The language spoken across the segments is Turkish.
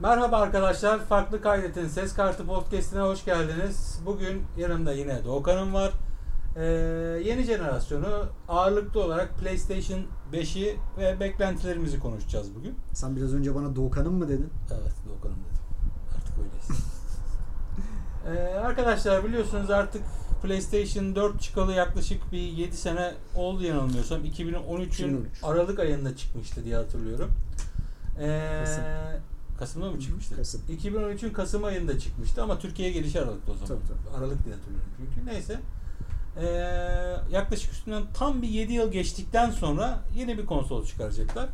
Merhaba arkadaşlar. Farklı Kaydet'in Ses Kartı Podcast'ine hoş geldiniz. Bugün yanımda yine Doğukan'ım var. Ee, yeni jenerasyonu ağırlıklı olarak PlayStation 5'i ve beklentilerimizi konuşacağız bugün. Sen biraz önce bana Doğukan'ım mı dedin? Evet Doğukan'ım dedim. Artık öyleyiz. ee, arkadaşlar biliyorsunuz artık PlayStation 4 çıkalı yaklaşık bir 7 sene oldu yanılmıyorsam. 2013'ün 2013. Aralık ayında çıkmıştı diye hatırlıyorum. Ee. Kasım'da mı çıkmıştı? Kasım. 2013'ün Kasım ayında çıkmıştı ama Türkiye'ye gelişi Aralık'ta o zaman. Tabii, tabii. Aralık diye hatırlıyorum çünkü. Neyse. Ee, yaklaşık üstünden tam bir 7 yıl geçtikten sonra yeni bir konsol çıkaracaklar.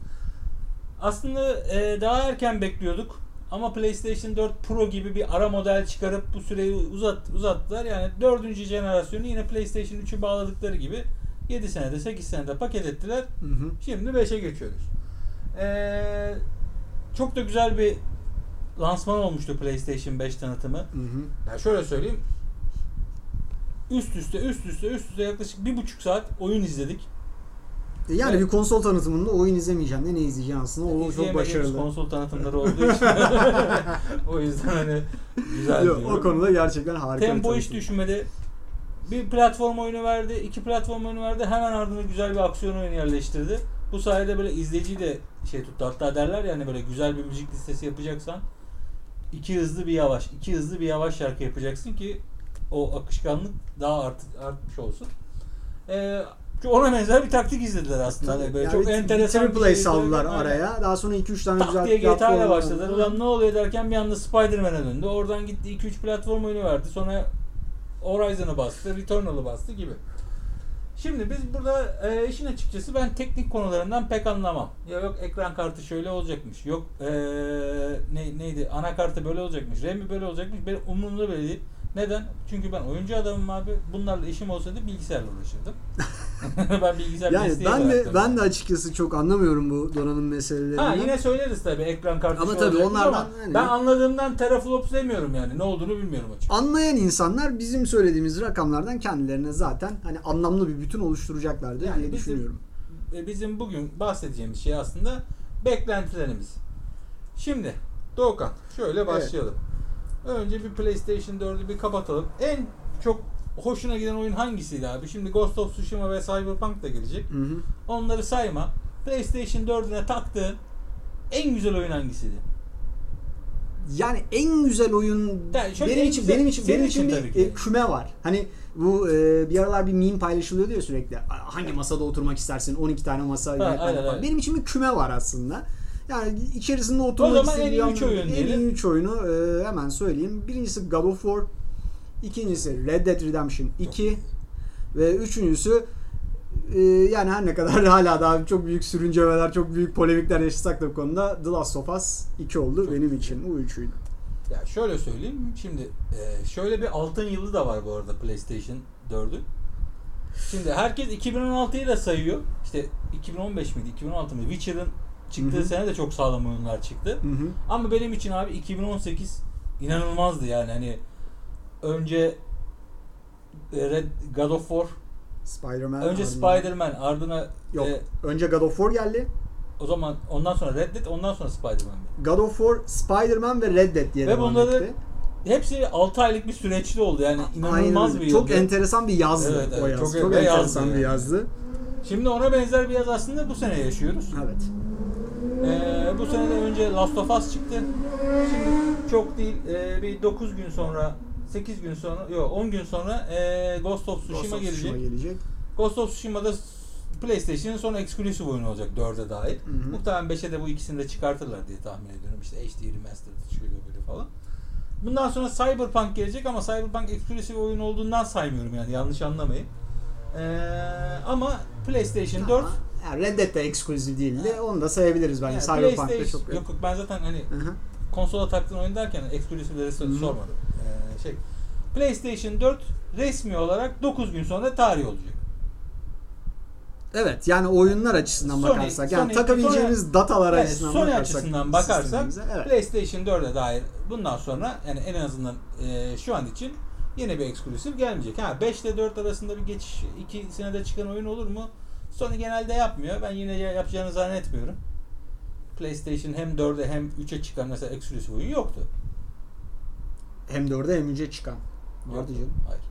Aslında e, daha erken bekliyorduk ama PlayStation 4 Pro gibi bir ara model çıkarıp bu süreyi uzat, uzattılar. Yani dördüncü jenerasyonu yine PlayStation 3'ü bağladıkları gibi 7 senede 8 senede paket ettiler. Hı hı. Şimdi 5'e geçiyoruz. Ee, çok da güzel bir lansman olmuştu PlayStation 5 tanıtımı. Hı hı. Yani şöyle söyleyeyim. Üst üste üst üste üst üste yaklaşık bir buçuk saat oyun izledik. E Yani Evet. bir konsol tanıtımında oyun izlemeyeceksin de ne izleyeceksin aslında. O çok başarılı. konsol tanıtımları olduğu için. o yüzden hani güzel Yok, diyorum. o konuda gerçekten harika. Tempo hiç düşmedi. Bir platform oyunu verdi, iki platform oyunu verdi. Hemen ardına güzel bir aksiyon oyunu yerleştirdi. Bu sayede böyle izleyiciyi de şey tuttu. Hatta derler yani böyle güzel bir müzik listesi yapacaksan iki hızlı bir yavaş, iki hızlı bir yavaş şarkı yapacaksın ki o akışkanlık daha art, artmış olsun. Ee, ona benzer bir taktik izlediler aslında. Tabii. Hani böyle Yani çok bir- enteresan bir triple şey saldılar Aynen. araya. Daha sonra 2-3 tane Tak güzel diye GTA ile başladılar. Ulan ne oluyor derken bir anda Spider-Man'e döndü. Oradan gitti 2-3 platform oyunu verdi. Sonra Horizon'ı bastı, Returnal'ı bastı gibi. Şimdi biz burada e, işin açıkçası ben teknik konularından pek anlamam. Ya yok ekran kartı şöyle olacakmış. Yok e, ne, neydi anakartı böyle olacakmış. RAM'i böyle olacakmış. Benim umurumda bile değil. Neden? Çünkü ben oyuncu adamım abi. Bunlarla işim olsaydı bilgisayarla uğraşırdım. ben bilgisayar Yani ben de bıraktım. ben de açıkçası çok anlamıyorum bu donanım meselelerini. Ha yine söyleriz tabii ekran kartı Ama tabii onlardan ama hani- ben anladığımdan teraflops demiyorum yani. Ne olduğunu bilmiyorum açık. Anlayan insanlar bizim söylediğimiz rakamlardan kendilerine zaten hani anlamlı bir bütün oluşturacaklardır Yani diye bizim- düşünüyorum. E, Bizim bugün bahsedeceğimiz şey aslında beklentilerimiz. Şimdi Doğukan şöyle başlayalım. Önce bir PlayStation 4'ü bir kapatalım. En çok hoşuna giden oyun hangisiydi abi? Şimdi Ghost of Tsushima ve Cyberpunk da gelecek. Hı hı. Onları sayma. PlayStation 4'üne taktığın en güzel oyun hangisiydi? Yani en güzel oyun Yani şöyle benim en için güzel- benim için benim için için tabii bir e, küme var. Hani bu e, bir aralar bir meme paylaşılıyordu ya sürekli. Hangi masada oturmak istersin? 12 tane masa yönetmen aynen, aynen. Benim için bir küme var aslında. Yani içerisinde oturmak zaman en iyi istediğim üç oyun en iyi üç oyunu e, hemen söyleyeyim. Birincisi God of War, ikincisi Red Dead Redemption 2 ve üçüncüsü e, yani her ne kadar hala daha çok büyük sürüncemeler, çok büyük polemikler yaşasak da bu konuda The Last of Us 2 oldu Çok benim güzel. için. Bu üçüydü. Ya şöyle söyleyeyim. Şimdi e, şöyle bir altın yılı da var bu arada PlayStation 4'ün. Şimdi herkes 2016'yı da sayıyor. İşte 2015 miydi? 2016 mıydı? Witcher'ın çıktığı Hı hı. sene de çok sağlam oyunlar çıktı. Hı hı. Ama benim için abi 2018 inanılmazdı yani hani önce Red God of War, Spider-Man. önce ardından- Spider-Man, ardına Yok. e, Önce God of War geldi. o zaman ondan sonra Red Dead, ondan sonra Spider-Man. God of War, Spider-Man ve Red Dead diye Ve devam bunları etti. Hepsi 6 aylık bir süreçli oldu yani inanılmaz Aynen bir öyle. Çok yıldı. enteresan bir yazdı Evet, evet, o yaz. çok Çok, ve yazdı enteresan bir yani. yazdı. Şimdi ona benzer bir yaz aslında bu sene yaşıyoruz. Evet. Ee, bu sene de önce Last of Us çıktı. Şimdi çok değil e, bir 9 gün sonra 8 gün sonra yok 10 gün sonra e, Ghost of Tsushima Ghost of gelecek. Tsushima gelecek. Ghost of Tsushima'da PlayStation'ın son exclusive oyunu olacak 4'e dahil. Hı hı. Muhtemelen 5'e de bu ikisini de çıkartırlar diye tahmin ediyorum. İşte HD Remastered şöyle böyle falan. Bundan sonra Cyberpunk gelecek ama Cyberpunk exclusive oyun olduğundan saymıyorum yani yanlış anlamayın. Ee, ama PlayStation 4 Ama yani Red Dead de eksklusif değildi. Onu da sayabiliriz bence. yani Cyberpunk'ta PlayStation çok yok yok ben zaten hani Hı hı. konsola taktığın oyun derken eksklusifleri sormadım. Ee, şey PlayStation 4 resmi olarak 9 gün sonra tarih olacak. Evet yani oyunlar açısından Sony- bakarsak yani Sony- takabileceğimiz Sony- datalar Yani açısından Sony bakarsak açısından bakarsak evet. PlayStation 4'e dair bundan sonra yani en azından e, şu an için yeni bir eksklusif gelmeyecek. Ha 5 ile 4 arasında bir geçiş ikisine de çıkan oyun olur mu? Sony genelde yapmıyor. Ben yine yapacağını zannetmiyorum. PlayStation hem 4'e hem 3'e çıkan mesela eksklusif oyun yoktu. Hem 4'e hem 3'e çıkan. Vardı canım. Hayır.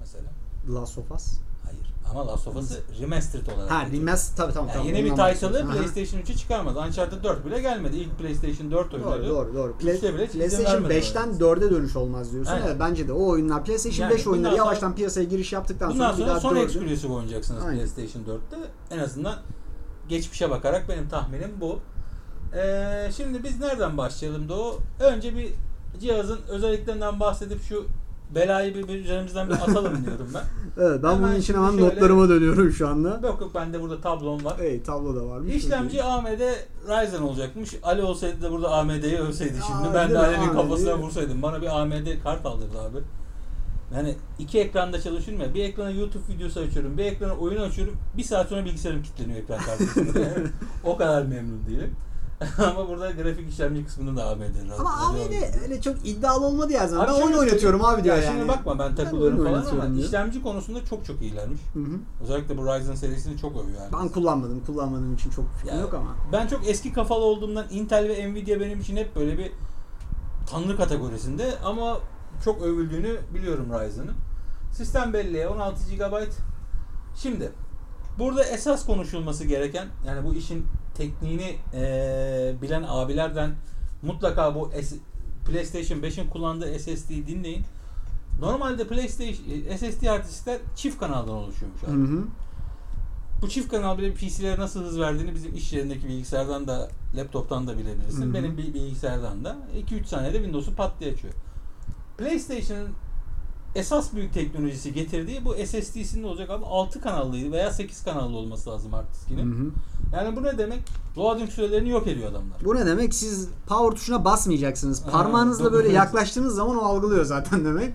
Mesela Last of Us. Ama Last of Us'ı remastered olarak. Ha getirdi. remaster tabii tamam. Yani tamam, yeni bir title'ı. PlayStation 3'e çıkarmadı. Uncharted 4 bile gelmedi. İlk PlayStation 4 oyunları. Doğru doğru doğru. Play- bile PlayStation vermedi 5'ten oraya. 4'e dönüş olmaz diyorsun. Aynen. Evet bence de o oyunlar PlayStation Yani 5 oyunları sonra- yavaştan piyasaya giriş yaptıktan Bundan sonra, bir sonra daha son 4'ü eksklusif oynayacaksınız Aynen. PlayStation 4'te. En azından geçmişe bakarak benim tahminim bu. Ee, şimdi biz nereden başlayalım Doğu? Önce bir cihazın özelliklerinden bahsedip şu belayı bir, bir üzerimizden bir atalım diyorum ben. Evet ben Hemen bunun için hemen şöyle- notlarıma dönüyorum şu anda. Yok yok bende burada tablom var. Hey tablo da varmış. İşlemci AMD Ryzen olacakmış. Ali olsaydı da burada AMD'yi övseydi şimdi. Aa, ben de? Ali'nin kafasına vursaydım. Bana bir AMD kart aldırdı abi. Yani iki ekranda çalışıyorum ya. Bir ekrana YouTube videosu açıyorum. Bir ekrana oyun açıyorum. Bir saat sonra bilgisayarım kilitleniyor ekran kartı. o kadar memnun değilim. Ama burada grafik işlemci kısmında da AMD. Ryzen Ama AMD öyle çok iddialı olmadı ya zaten. Abi Ben oyun oynatıyorum abi diyor ya yani. Şimdi bakma ben Ben takılıyorum oyun falan ama diyor. işlemci konusunda çok çok iyilermiş. Hı hı. Özellikle bu Ryzen serisini çok övüyor yani. Ben kullanmadım. Kullanmadığım için çok fikrim yok ama. Ben çok eski kafalı olduğumdan Intel ve Nvidia benim için hep böyle bir tanrı kategorisinde ama çok övüldüğünü biliyorum Ryzen'ın. Sistem belleği 16 GB. Şimdi burada esas konuşulması gereken yani bu işin tekniğini eee, bilen abilerden mutlaka bu S- PlayStation 5'in kullandığı SSD'yi dinleyin. Normalde PlayStation SSD hard diskler çift kanaldan oluşuyormuş abi. Hı hı. Bu çift kanal bile PC'lere nasıl hız verdiğini bizim iş yerindeki bilgisayardan da laptoptan da bilebilirsin. Hı hı. Benim bir bilgisayardan da 2-3 saniyede Windows'u pat diye açıyor. PlayStation'ın esas büyük teknolojisi getirdiği bu SSD'sinin olacak abi 6 kanallıydı veya 8 kanallı olması lazım hard Hı diskinin. hı. Yani bu ne demek? Loading sürelerini yok ediyor adamlar. Bu ne demek? Siz power tuşuna basmayacaksınız. Parmağınızla böyle yaklaştığınız zaman o algılıyor zaten demek.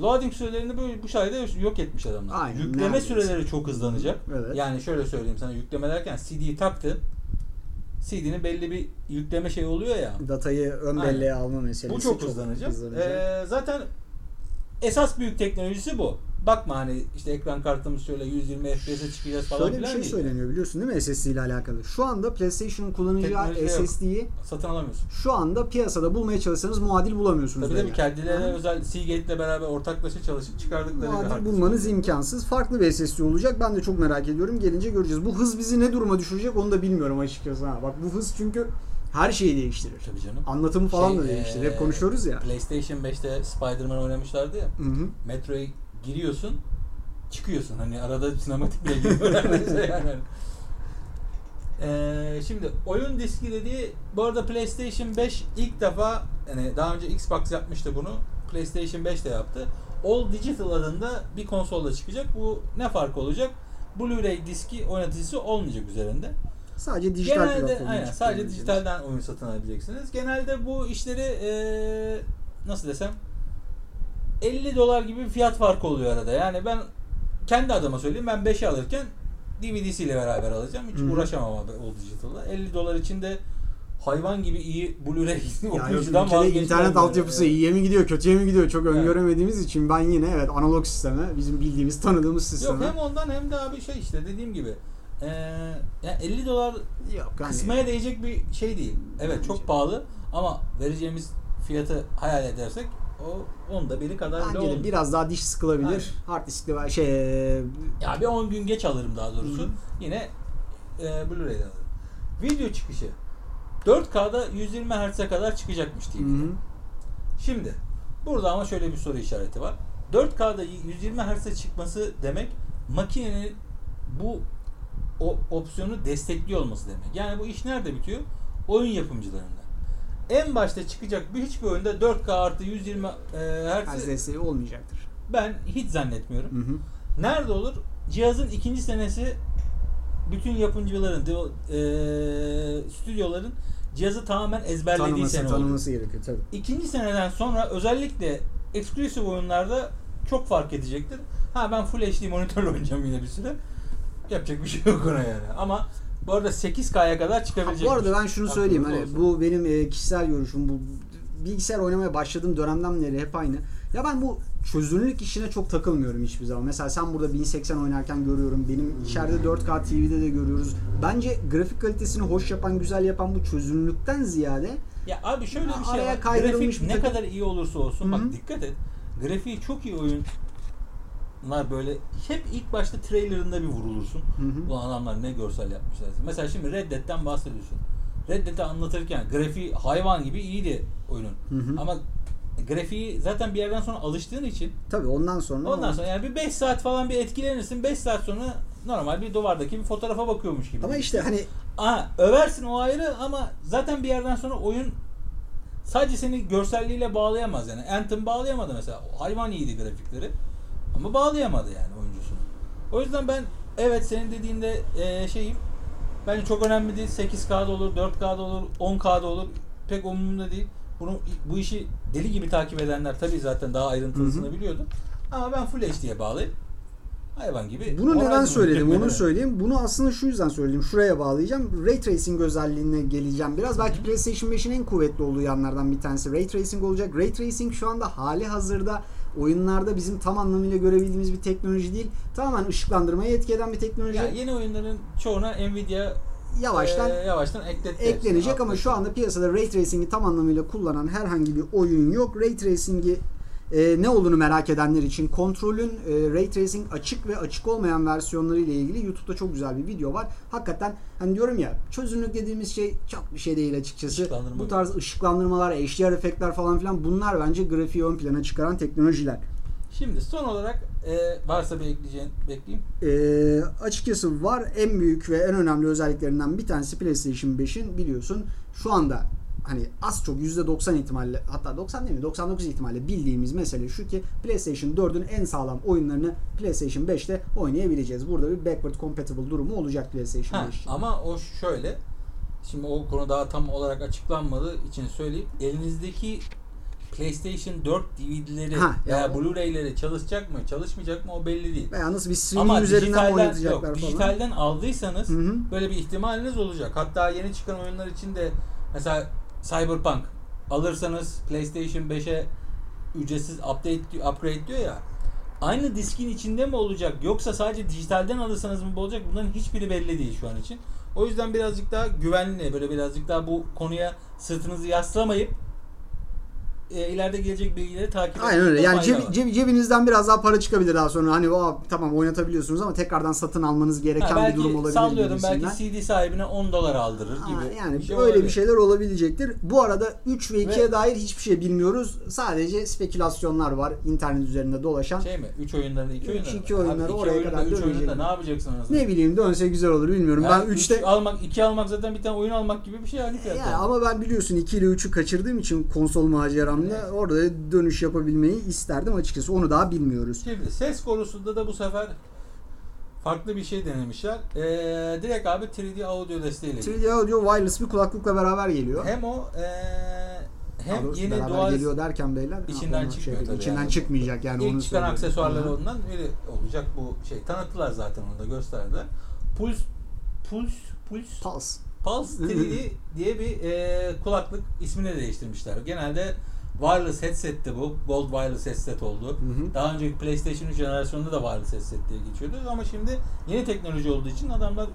Loading sürelerini böyle bu sayede yok etmiş adamlar. Aynen, Yükleme neredeyse. süreleri çok hızlanacak. Evet. Yani şöyle söyleyeyim sana yükleme derken CD'yi taktın. CD'nin belli bir yükleme şey oluyor ya. Datayı ön Aynen. belleğe alma meselesi Bu çok, hızlanacak. hızlanacak. Ee, zaten esas büyük teknolojisi bu. Bakma hani işte ekran kartımız şöyle 120 FPS'e çıkacağız falan Şöyle bir şey değil. söyleniyor biliyorsun değil mi SSD ile alakalı? Şu anda Teknoloji yok. SSD'yi Satın alamıyorsun. şu anda piyasada bulmaya çalışsanız muadil bulamıyorsunuz. Tabii tabii kendilerine Ha? özel Seagate ile beraber ortaklaşa çalışıp çıkardıkları Muadil bulmanız oluyor. imkansız. Farklı bir SSD olacak. Ben de çok merak ediyorum. Gelince göreceğiz. Bu hız bizi ne duruma düşürecek onu da bilmiyorum açıkçası. Ha. Bak bu hız çünkü her şeyi değiştirir. Tabii canım. Anlatımı falan Şey, da değiştirir. Hep konuşuyoruz ya. PlayStation 5'te Spider-Man oynamışlardı ya. Hı hı. Metroya giriyorsun, çıkıyorsun. Hani arada sinematik bile giriyor neredeyse yani. Ee, şimdi oyun diski dediği bu arada PlayStation 5 ilk defa yani daha önce Xbox yapmıştı bunu. PlayStation 5 de yaptı. All Digital adında bir konsolda çıkacak. Bu ne fark olacak? Blu-ray diski oynatıcısı olmayacak üzerinde. Sadece dijital Genelde platformda aynen sadece dijitalden oyun satın alabileceksiniz. Genelde bu işleri eee, nasıl desem 50 dolar gibi bir fiyat farkı oluyor arada. Yani ben kendi adıma söyleyeyim ben 5'i alırken DVD'siyle beraber alacağım. Hiç hı. uğraşamam abi o digital'da. 50 dolar için de hayvan gibi iyi Blu-ray yok, okuyucudan vazgeçmem internet yani. altyapısı iyiye mi gidiyor, kötüye mi gidiyor çok Evet. öngöremediğimiz için ben yine evet analog sisteme, bizim bildiğimiz, tanıdığımız Yok sisteme. hem ondan hem de abi şey işte dediğim gibi eee yani 50 dolar Yok, hani- kısmaya değecek bir şey değil. Evet çok pahalı ama vereceğimiz fiyatı hayal edersek o onda biri kadar bile Bence olmuyor. de biraz daha diş sıkılabilir. Aynen. Hard diskli şey Ya bir 10 gün geç alırım daha doğrusu. Hı. Yine e, Blu-ray'den alırım. Video çıkışı 4K'da 120 Hz'e kadar çıkacakmış TV'de. Şimdi burada ama şöyle bir soru işareti var. 4K'da 120 Hz'e çıkması demek makinenin bu o opsiyonu destekliyor olması demek. Yani bu iş nerede bitiyor? Oyun yapımcılarında. En başta çıkacak bir hiçbir oyunda 4K artı 120 e, Hz desteği olmayacaktır. ben hiç zannetmiyorum. Hı hı. Nerede olur? Cihazın ikinci senesi bütün yapımcıların, e, stüdyoların cihazı tamamen ezberlediği Tanıması, sene olur. tanıması gerekiyor tabii. İkinci seneden sonra özellikle eksklusif oyunlarda çok fark edecektir. Ha ben Full HD monitörle oynayacağım yine bir süre. Yapacak bir şey yok ona yani. Ama bu arada 8K'ya kadar Ha, çıkabilecek. bu arada ben şunu söyleyeyim. Hani bu benim e, kişisel görüşüm. Bu bilgisayar oynamaya başladığım dönemden beri hep aynı. Ya ben bu çözünürlük işine çok takılmıyorum hiçbir zaman. Mesela sen burada 1080 oynarken görüyorum. Benim içeride 4K TV'de de görüyoruz. Bence grafik kalitesini hoş yapan, güzel yapan bu çözünürlükten ziyade Ya abi şöyle bir şey var. Grafik ne kadar iyi olursa olsun Hı bak dikkat et. Grafiği çok iyi oyunlar böyle hep ilk başta trailerında bir vurulursun. Hı hı. Ulan adamlar ne görsel yapmışlar. Mesela şimdi Red Dead'den bahsediyorsun. Red Dead'i anlatırken grafiği hayvan gibi iyiydi oyunun. Hı hı. Ama grafiği zaten bir yerden sonra alıştığın için tabii ondan sonra ondan sonra yani bir 5 saat falan bir etkilenirsin. 5 saat sonra normal bir duvardaki bir fotoğrafa bakıyormuş gibi. ama işte hani Aa, översin o ayrı ama zaten bir yerden sonra oyun sadece seni görselliğiyle bağlayamaz yani. Anthem bağlayamadı mesela. Hayvan iyiydi grafikleri. Ama bağlayamadı yani oyuncusunu. O yüzden ben evet senin dediğinde eee şeyim bence çok önemli değil. 8K'da olur, 4K'da olur, 10K'da olur. Pek umurumda değil. Bunu bu işi deli gibi takip edenler tabii zaten daha ayrıntılısını biliyordu. Ama ben Full HD'ye bağlayıp hayvan gibi Bunu neden söyledim onu söyleyeyim. Bunu aslında şu yüzden söyledim. Şuraya bağlayacağım. Ray Tracing özelliğine geleceğim biraz. Belki PlayStation 5'in en kuvvetli olduğu yanlardan bir tanesi Ray Tracing olacak. Ray Tracing şu anda hali hazırda oyunlarda bizim tam anlamıyla görebildiğimiz bir teknoloji değil. Tamamen ışıklandırmayı etki eden bir teknoloji. Ya yeni oyunların çoğuna Nvidia yavaştan e, yavaştan ekletti. eklenecek ama şu anda piyasada Ray Tracing'i tam anlamıyla kullanan herhangi bir oyun yok. Ray Tracing'i e, ne olduğunu merak edenler için kontrolün e, Ray Tracing açık ve açık olmayan versiyonları ile ilgili YouTube'da çok güzel bir video var. Hakikaten hani diyorum ya çözünürlük dediğimiz şey çok bir şey değil açıkçası. Bu tarz ışıklandırmalar, HDR efektler falan filan bunlar bence grafiği ön plana çıkaran teknolojiler. Şimdi son olarak e, varsa bir ekleyeceğin bekleyeyim. Ee, açıkçası var en büyük ve en önemli özelliklerinden bir tanesi PlayStation 5'in biliyorsun şu anda hani az çok %90 ihtimalle hatta 90 değil mi 99 ihtimalle bildiğimiz mesele şu ki PlayStation 4'ün en sağlam oyunlarını PlayStation 5'te oynayabileceğiz. Burada bir backward compatible durumu olacak PlayStation Ha, 5 için. ama o şöyle. Şimdi o konu daha tam olarak açıklanmadığı için söyleyeyim. Elinizdeki PlayStation 4 DVD'leri Ha, veya ya o- Blu-ray'leri çalışacak mı, çalışmayacak mı o belli değil. Veya nasıl bir streaming Ama üzerinden oynatacaklar yok, falan. dijitalden aldıysanız Hı hı. böyle bir ihtimaliniz olacak. Hatta yeni çıkan oyunlar için de mesela Cyberpunk alırsanız PlayStation 5'e ücretsiz update upgrade diyor ya. Aynı diskin içinde mi olacak yoksa sadece dijitalden alırsanız mı olacak? Bunların hiçbiri belli değil şu an için. O yüzden birazcık daha güvenli, böyle birazcık daha bu konuya sırtınızı yaslamayıp e, ileride gelecek bilgileri takip Aynen öyle. Yani ceb- ceb- cebinizden biraz daha para çıkabilir daha sonra. Hani o tamam oynatabiliyorsunuz ama tekrardan satın almanız gereken Ha, belki bir durum olabilir. sallıyorum belki. CD sahibine 10 dolar aldırır Ha, gibi. yani şey öyle bir olabilir. şeyler olabilecektir. Bu arada 3 ve 2'ye Ve- dair hiçbir şey bilmiyoruz. Sadece spekülasyonlar var internet üzerinde dolaşan. Şey mi? 3 oyunlarında 2 Üç, oyunlarında. iki oyunları Abi iki oraya oyunda, kadar üç oyununda ne yapacaksın anasını? Ne bileyim dönse güzel olur bilmiyorum. Yani ben üç 3'te almak, 2 almak zaten bir tane oyun almak gibi bir şey yani fiyat. ya ama ben biliyorsun 2 ile 3'ü kaçırdığım için konsol maceramda Evet. orada dönüş yapabilmeyi isterdim açıkçası. Onu daha bilmiyoruz. Şimdi ses konusunda da bu sefer farklı bir şey denemişler. Ee, direkt abi 3D audio desteğiyle. 3D Audio wireless bir kulaklıkla beraber geliyor. Hem o ee, hem doğrusu yeni beraber geliyor derken beyler. İçinden onu çıkmıyor yapayım. tabii İçinden yani. çıkmayacak yani onu ilk çıkan söyleyeyim. aksesuarları Aha. ondan öyle olacak bu şey. Tanıttılar zaten onu da gösterdiler. Puls Puls Puls Pulse. Pulse 3D diye bir e, kulaklık ismini de değiştirmişler. Genelde wireless headset'ti bu. Gold wireless headset oldu. Hı hı. Daha önceki PlayStation 3 jenerasyonunda da wireless headset diye geçiyordu. Ama şimdi yeni teknoloji olduğu için adamlar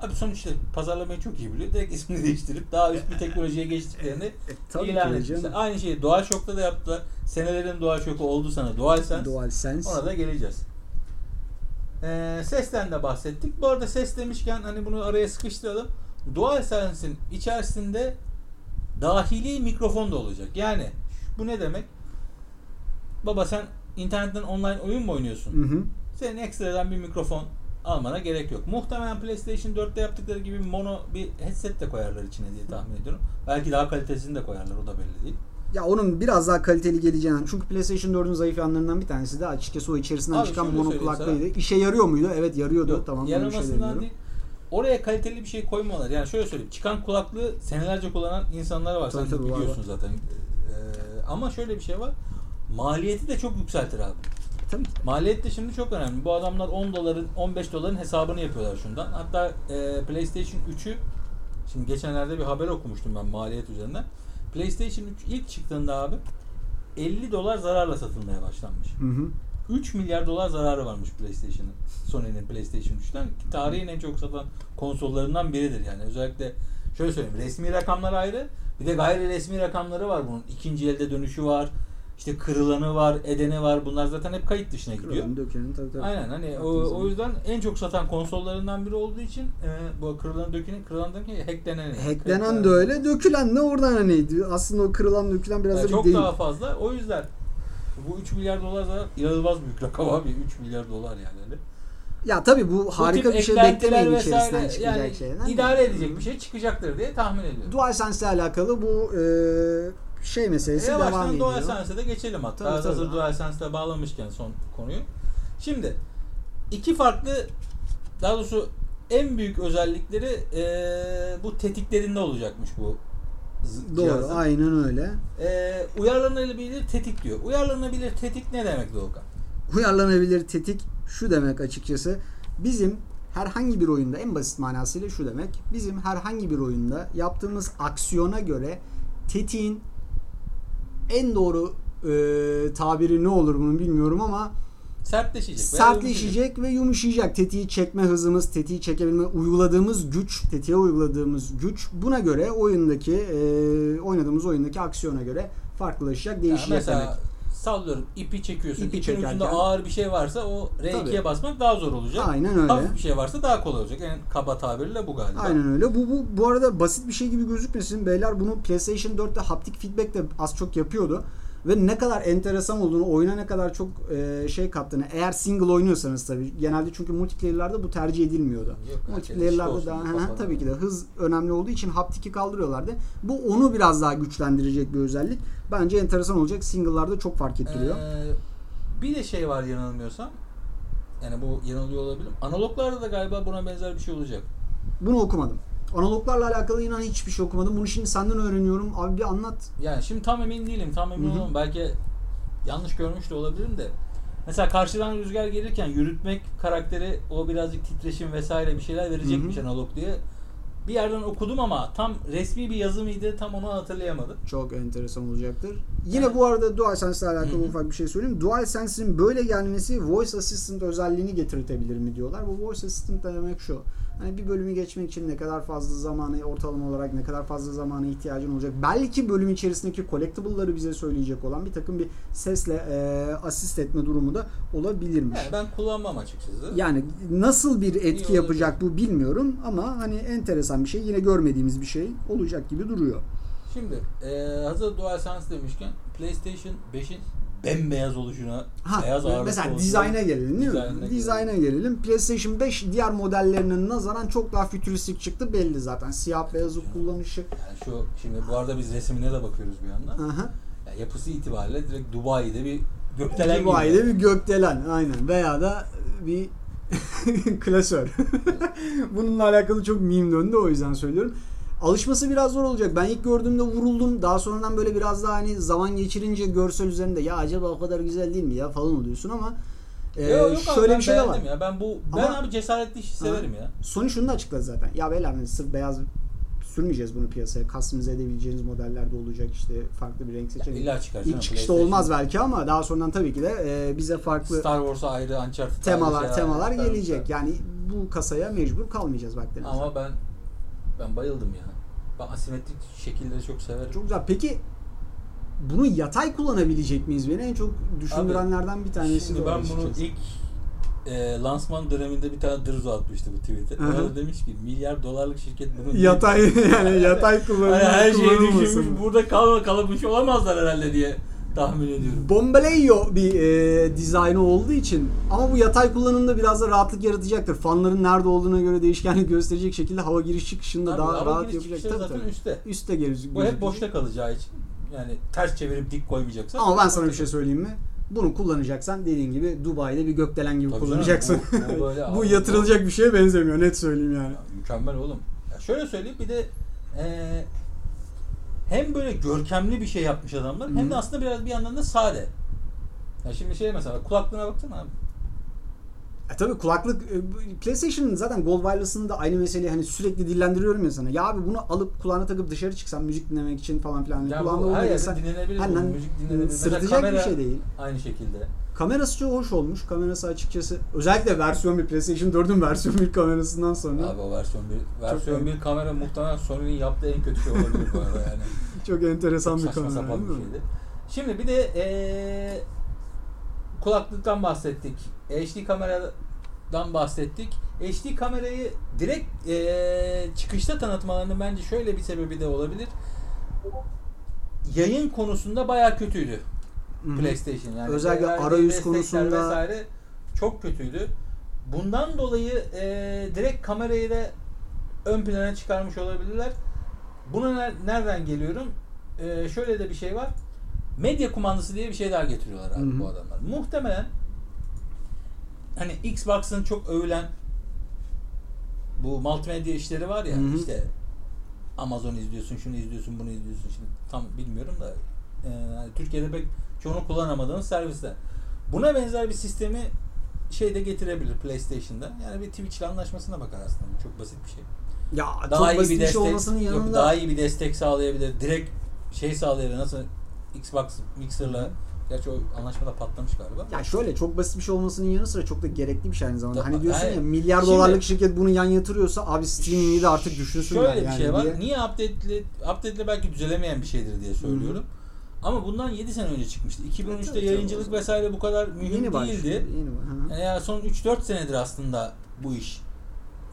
abi sonuçta pazarlamayı çok iyi biliyor. Direkt ismini değiştirip daha üst bir teknolojiye geçtiklerini E, ilan etmişler. Aynı şeyi DualShock'ta da yaptılar. Senelerin DualShock'u oldu sana DualSense. DualSense. Ona da geleceğiz. Ee, sesten de bahsettik. Bu arada ses demişken hani bunu araya sıkıştıralım. DualSense'in içerisinde dahili mikrofon da olacak. Yani bu ne demek? Baba sen internetten online oyun mu oynuyorsun? Hı hı. Senin ekstradan bir mikrofon almana gerek yok. Muhtemelen PlayStation 4'te yaptıkları gibi mono bir headset de koyarlar içine diye tahmin ediyorum. Belki daha kalitesini de koyarlar o da belli değil. Ya onun biraz daha kaliteli geleceğinden. Çünkü PlayStation 4'ün zayıf yanlarından bir tanesi de açıkçası o içerisinden Abi çıkan mono kulaklığıydı. İşe yarıyor muydu? Evet yarıyordu. Yok, tamam. bir şey değil. Oraya kaliteli bir şey koymuyorlar. Yani şöyle söyleyeyim. Çıkan kulaklığı senelerce kullanan insanlar var. Tabii, Sen de biliyorsun var. zaten. Ee, ama şöyle bir şey var. Maliyeti de çok yükseltir abi. Tabii ki. Maliyet de şimdi çok önemli. Bu adamlar 10 doların 15 doların hesabını yapıyorlar şundan. Hatta e, PlayStation 3'ü şimdi geçenlerde bir haber okumuştum ben maliyet üzerinden. PlayStation 3 ilk çıktığında abi 50 dolar zararla satılmaya başlanmış. Hı hı. 3 milyar dolar zararı varmış PlayStation'ın. Sony'nin PlayStation 3'ten. Tarihin en çok satan konsollarından biridir yani. Özellikle şöyle söyleyeyim. Resmi rakamlar ayrı. Bir de gayri resmi rakamları var bunun. İkinci elde dönüşü var. İşte kırılanı var, edeni var. Bunlar zaten hep kayıt dışına gidiyor. Kırılan dökenin tabii tabii. Aynen hani o, o yüzden en çok satan konsollarından biri olduğu için e, bu kırılan dökenin kırılan dökenin hacklenen. Hacklenen de öyle, dökülen de oradan hani aslında o kırılan dökülen biraz Yani da bir çok değil. daha fazla. O yüzden bu 3 milyar dolar zaten inanılmaz büyük rakam abi. 3 milyar dolar yani. Ya tabii bu Bu harika tip bir şey beklemeyin içerisinden çıkacak yani şeyden. idare edecek bir şey çıkacaktır diye tahmin ediyorum. DualSense ile alakalı bu e, şey meselesi E, devam ediyor. DualSense'e de geçelim hatta. Tabii, tabii. Hazır DualSense'le bağlamışken son konuyu. Şimdi iki farklı daha doğrusu en büyük özellikleri e, bu tetiklerinde olacakmış bu Doğru, cihazın. aynen öyle. E, uyarlanabilir tetik diyor. Uyarlanabilir tetik ne demek Doğukan? Uyarlanabilir tetik şu demek açıkçası. Bizim herhangi bir oyunda en basit manasıyla şu demek. Bizim herhangi bir oyunda yaptığımız aksiyona göre tetiğin en doğru e, tabiri ne olur bunu bilmiyorum ama Sertleşecek. sertleşecek ve yumuşayacak. Tetiği çekme hızımız, tetiği çekebilme, uyguladığımız güç, tetiğe uyguladığımız güç buna göre oyundaki e, oynadığımız oyundaki aksiyona göre farklılaşacak, Yani değişecek mesela demek. Sallıyorum ipi çekiyorsun. İpi İpin çekerken- ucunda ağır bir şey varsa o R2'ye Tabii. basmak daha zor olacak. Aynen öyle. Hafif bir şey varsa daha kolay olacak. En kaba tabirle bu galiba. Aynen öyle. Bu, bu bu arada basit bir şey gibi gözükmesin. Beyler bunu PlayStation 4'te haptik feedback de az çok yapıyordu. Ve ne kadar enteresan olduğunu, oyuna ne kadar çok e, şey kattığını. Eğer single oynuyorsanız tabii. Genelde çünkü multiplayer'larda bu tercih edilmiyordu. Yok, Multiplayer'larda olsun, da kafadan. hı, tabii ki de hız önemli olduğu için haptiki kaldırıyorlardı. Bu onu biraz daha güçlendirecek bir özellik. Bence enteresan olacak. Single'larda çok fark ettiriyor. Ee, bir de şey var yanılmıyorsam. Yani bu yanılıyor olabilirim. Analoglarda da galiba buna benzer bir şey olacak. Bunu okumadım. Analoglarla alakalı inan hiçbir şey okumadım. Bunu şimdi senden öğreniyorum. Abi bir anlat. Yani şimdi tam emin değilim. Tam emin olamam. Belki yanlış görmüş de olabilirim de. Mesela karşıdan rüzgar gelirken yürütmek karakteri o birazcık titreşim vesaire bir şeyler verecekmiş analog diye. Bir yerden okudum ama tam resmi bir yazı mıydı tam onu hatırlayamadım. Çok enteresan olacaktır. Yine Yani- bu arada DualSense ile alakalı Hı hı. ufak bir şey söyleyeyim. DualSense'in böyle gelmesi Voice Assistant özelliğini getirtebilir mi diyorlar. Bu Voice Assistant demek şu. Hani bir bölümü geçmek için ne kadar fazla zamanı ortalama olarak ne kadar fazla zamana ihtiyacın olacak. Belki bölüm içerisindeki collectible'ları bize söyleyecek olan bir takım bir sesle e, asist etme durumu da olabilirmiş. Yani ben kullanmam açıkçası. Yani nasıl bir etki yapacak bu bilmiyorum ama hani enteresan bir şey yine görmediğimiz bir şey olacak gibi duruyor. Şimdi e, hazır DualSense demişken PlayStation 5'in bembeyaz oluşuna, Ha, beyaz ağırlıklı mesela dizayna gelelim değil mi? Dizayna gelelim. PlayStation 5 diğer modellerine nazaran çok daha fütüristik çıktı belli zaten. Siyah beyazı kullanışı. Yani şu şimdi bu arada biz resimine de bakıyoruz bir yandan. Aha. Yani yapısı itibariyle direkt Dubai'de bir gökdelen gibi. Dubai'de bir gökdelen aynen veya da bir klasör. Bununla alakalı çok meme döndü o yüzden söylüyorum. Alışması biraz zor olacak. Ben ilk gördüğümde vuruldum. Daha sonradan böyle biraz daha hani zaman geçirince görsel üzerinde ya acaba o kadar güzel değil mi ya falan oluyorsun ama e, Yok, yok abi, şöyle ben bir şey de var. Ya. Ben bu ben Ama- abi cesaretli işi severim ya. Sony şunu da açıkladı zaten. Ya beyler hani sırf beyaz sürmeyeceğiz bunu piyasaya. Customize edebileceğiniz modellerde olacak işte farklı bir renk seçeneği. İlla çıkar İlk çıkışta olmaz belki ama daha sonradan tabii ki de e, bize farklı Star Wars'a ayrı, Uncharted ayrı temalar şeyler temalar gelecek. Yani bu kasaya mecbur kalmayacağız baktığınızda. Ama ben ben bayıldım ya. Ben asimetrik şekilleri çok severim. Çok güzel. Peki bunu yatay kullanabilecek miyiz? Beni en çok düşündürenlerden bir tanesi Şimdi ben bunu açıkçası. ilk e, lansman döneminde bir tane dırzo atmıştı bu tweet'e. Orada demiş ki milyar dolarlık şirket bunu yatay yani yatay kullanım, Hani her şeyi düşünmüş burada kalma kalamış olamazlar herhalde diye tahmin ediyorum. Bombaleyo bir e, dizaynı olduğu için ama bu yatay kullanımda biraz da rahatlık yaratacaktır. Fanların nerede olduğuna göre değişkenlik gösterecek şekilde hava giriş çıkışında Tabii, daha rahat giriş yapacak. Tabii, zaten tabii. üstte. Üste gözükecek. Bu hep boşta kalacağı için. Yani ters çevirip dik koymayacaksan. Ama ben sana bir şey söyleyeyim mi? Bunu kullanacaksan dediğin gibi Dubai'de bir gökdelen gibi Tabii kullanacaksın. canım, bu- bu böyle bu abi, yatırılacak bir şeye benzemiyor net söyleyeyim yani. Ya mükemmel oğlum. Ya şöyle söyleyeyim bir de eee, hem böyle görkemli bir şey yapmış adamlar hem de aslında biraz bir yandan da sade. Ya şimdi şey mesela kulaklığına baksana abi. E tabii kulaklık e, PlayStation'ın zaten Gold Wireless'ın aynı meseleyi hani sürekli dillendiriyorum ya sana. Ya abi bunu alıp kulağına takıp dışarı çıksan müzik dinlemek için falan filan. Hani Ya kulağında bu her yerde dinlenebilir. Hani müzik dinlenebilir. Mesela sırıtacak bir şey değil. Aynı şekilde. Kamerası çok hoş olmuş. Kamerası açıkçası özellikle versiyon 1 PlayStation 4'ün versiyon 1 kamerasından sonra Abi o versiyon 1 versiyon Çok- 1 kamera muhtemelen Sony'nin yaptığı en kötü şey olabilir bu arada yani. çok enteresan Çok bir kamera. sapan bir şeydi. Şimdi bir de eee kulaklıktan bahsettik. HD kameradan bahsettik. HD kamerayı direkt eee, çıkışta tanıtmalarının bence şöyle bir sebebi de olabilir. Yayın konusunda bayağı kötüydü Hı hı. PlayStation yani. Özellikle arayüz konusunda- vesaire çok kötüydü. Bundan dolayı eee, direkt kamerayı da ön plana çıkarmış olabilirler. Buna ner- nereden geliyorum? Eee, şöyle de bir şey var. Medya kumandası diye bir şey daha getiriyorlar abi Hı hı. bu adamlar. Muhtemelen hani Xbox'ın çok övülen bu multimedya işleri var ya Hı hı. işte Amazon izliyorsun, şunu izliyorsun, bunu izliyorsun. Şimdi tam bilmiyorum da e, hani Türkiye'de pek çoğunu kullanamadığımız servisler. Buna benzer bir sistemi şeyde getirebilir PlayStation'da. Yani bir Twitch ile anlaşmasına bakar aslında. Bu Çok basit bir şey. Ya Daha çok iyi basit bir destek şey olmasının yok, yanında daha iyi bir destek sağlayabilir. Direkt şey sağlayabilir. Nasıl Xbox Mixer'la Gerçi o anlaşmada patlamış galiba. Ya şöyle çok basit bir şey olmasının yanı sıra çok da gerekli bir şey aynı zamanda. Tabii, Hani diyorsun yani ya milyar şimdi- dolarlık şirket bunu yan yatırıyorsa abi streaming'i de artık düşünsünler Şöyle bir yani şey var. diye. Niye update'li update'le belki düzelemeyen bir şeydir diye söylüyorum. Ama bundan 7 sene önce çıkmıştı. 2013'te Tabii, tabii. yayıncılık vesaire bu kadar mühim Yeni değildi. Yeni. Hı. Yani ya son 3-4 senedir aslında bu iş.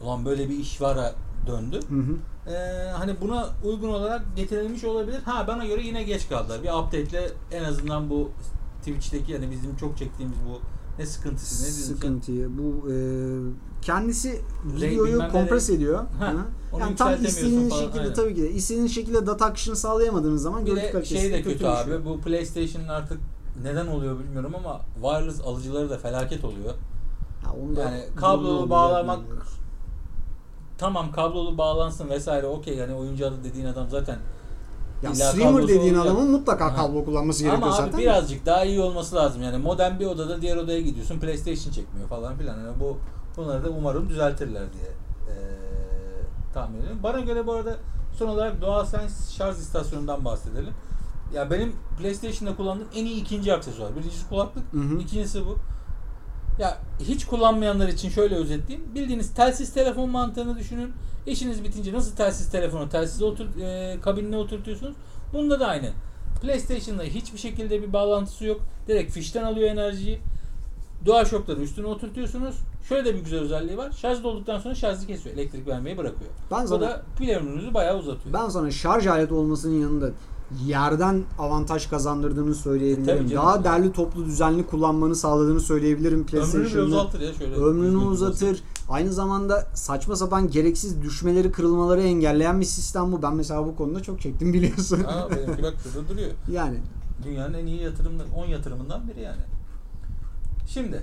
Ulan böyle bir iş vara döndü. Hı hı. Ee, hani buna uygun olarak getirilmiş olabilir. Ha bana göre yine geç kaldılar. Bir update'le en azından bu Twitch'teki yani bizim çok çektiğimiz bu ne sıkıntısı ne sen? Sıkıntıyı. Bu e, kendisi videoyu kompres renk- ediyor. Ha, yani tam istediğiniz falan, şekilde aynen. tabii ki de istediğiniz şekilde data akışını sağlayamadığınız zaman görüntü de kalitesi şey de kötü kötüleşiyor. abi. Bu PlayStation'ın artık neden oluyor bilmiyorum ama wireless alıcıları da felaket oluyor. Ha, onu da Yani kablolu bağlamak-. Tamam kablolu bağlansın vesaire okey yani oyuncu adı dediğin adam zaten Ya illa streamer dediğin olacak. adamın mutlaka Ha. kablo kullanması gerekiyor Ama zaten. birazcık daha iyi olması lazım. Yani modem bir odada diğer odaya gidiyorsun. PlayStation çekmiyor falan filan. Yani bu bunları da umarım düzeltirler diye eee tahmin ediyorum. Bana göre bu arada son olarak DualSense şarj istasyonundan bahsedelim. Ya benim PlayStation'da kullandığım en iyi ikinci aksesuar. Birincisi kulaklık, Hı hı. ikincisi bu. Ya hiç kullanmayanlar için şöyle özetleyeyim. Bildiğiniz telsiz telefon mantığını düşünün. İşiniz bitince nasıl telsiz telefonu telsize otur, e, kabinine oturtuyorsunuz. Bunda da aynı. PlayStation'da hiçbir şekilde bir bağlantısı yok. Direkt fişten alıyor enerjiyi. DualShock'ları üstüne oturtuyorsunuz. Şöyle de bir güzel özelliği var. Şarj dolduktan sonra şarjı kesiyor. Elektrik vermeyi bırakıyor. Ben sana- da pil ömrünüzü bayağı uzatıyor. Ben sana şarj aleti olmasının yanında yerden avantaj kazandırdığını söyleyebilirim. E. Daha derli toplu düzenli kullanmanı sağladığını söyleyebilirim Ömrünü bile PlayStation'da. uzatır ya şöyle. Ömrünü uzatır. Aynı zamanda saçma sapan gereksiz düşmeleri, kırılmaları engelleyen bir sistem bu. Ben mesela bu konuda çok çektim biliyorsun. Aa, benimki bak şurada duruyor. yani Dünyanın en iyi yatırımları, 10 yatırımından biri yani. Şimdi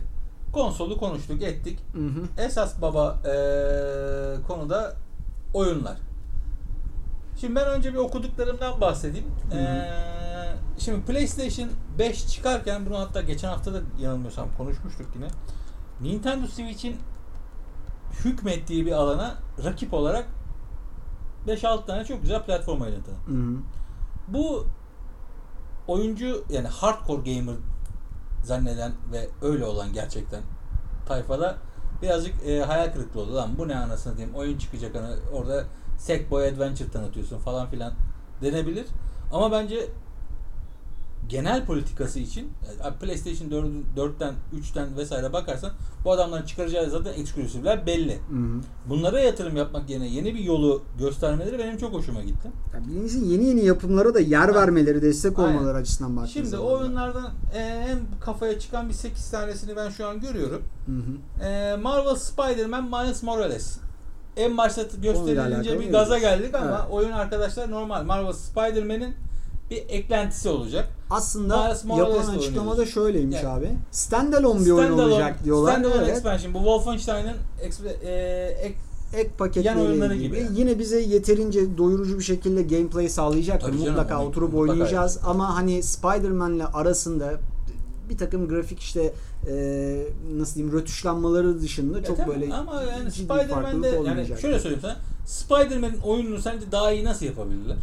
konsolu konuştuk, ettik. hı hı. Esas baba eee, konuda oyunlar. Şimdi ben önce bir okuduklarımdan bahsedeyim. Hı hı. Eee, şimdi PlayStation 5 çıkarken bunu hatta geçen hafta da yanılmıyorsam konuşmuştuk yine. Nintendo Switch'in hükmettiği bir alana rakip olarak 5-6 tane çok güzel platform oynadı. Hı hı. Bu oyuncu yani hardcore gamer zanneden ve öyle olan gerçekten tayfada birazcık e, hayal kırıklığı oldu. Lan bu ne anasını diyeyim oyun çıkacak hani orada Sackboy Adventure tanıtıyorsun falan filan denebilir. Ama bence genel politikası için yani PlayStation 4'ün 4'ten 3'ten vesaire bakarsan bu adamların çıkaracağı zaten eksklusifler belli. Hı hı. Bunlara yatırım yapmak yerine yeni bir yolu göstermeleri benim çok hoşuma gitti. Ya birincisi yeni yeni yapımlara da yer Ha. vermeleri, destek Aynen. olmaları açısından baktığınız Şimdi zaman. o oyunlardan e, en kafaya çıkan bir 8 tanesini ben şu an görüyorum. Hı hı. E, Marvel Spider-Man Miles Morales. En başta gösterilince bir gaza geldik ama Evet. oyun arkadaşlar normal. Marvel Spider-Man'in bir eklentisi olacak. Aslında yapılan açıklamada şöyleymiş Yani- abi. Standalone bir oyun olacak diyorlar. Standalone Evet. expansion. Bu Wolfenstein'ın e, ek- ek paketleriyle gibi. gibi yani. Yine bize yeterince doyurucu bir şekilde gameplay canım, Mutlaka onu oturup mutlaka oynayacağız ama hani Spider-Man'le arasında bir takım grafik işte e, nasıl diyeyim rötuşlanmaları dışında Ya çok böyle ama yani Spider-Man'de yani şöyle söyleyeyim sana. Spider-Man'in oyununu sence daha iyi nasıl yapabilirler?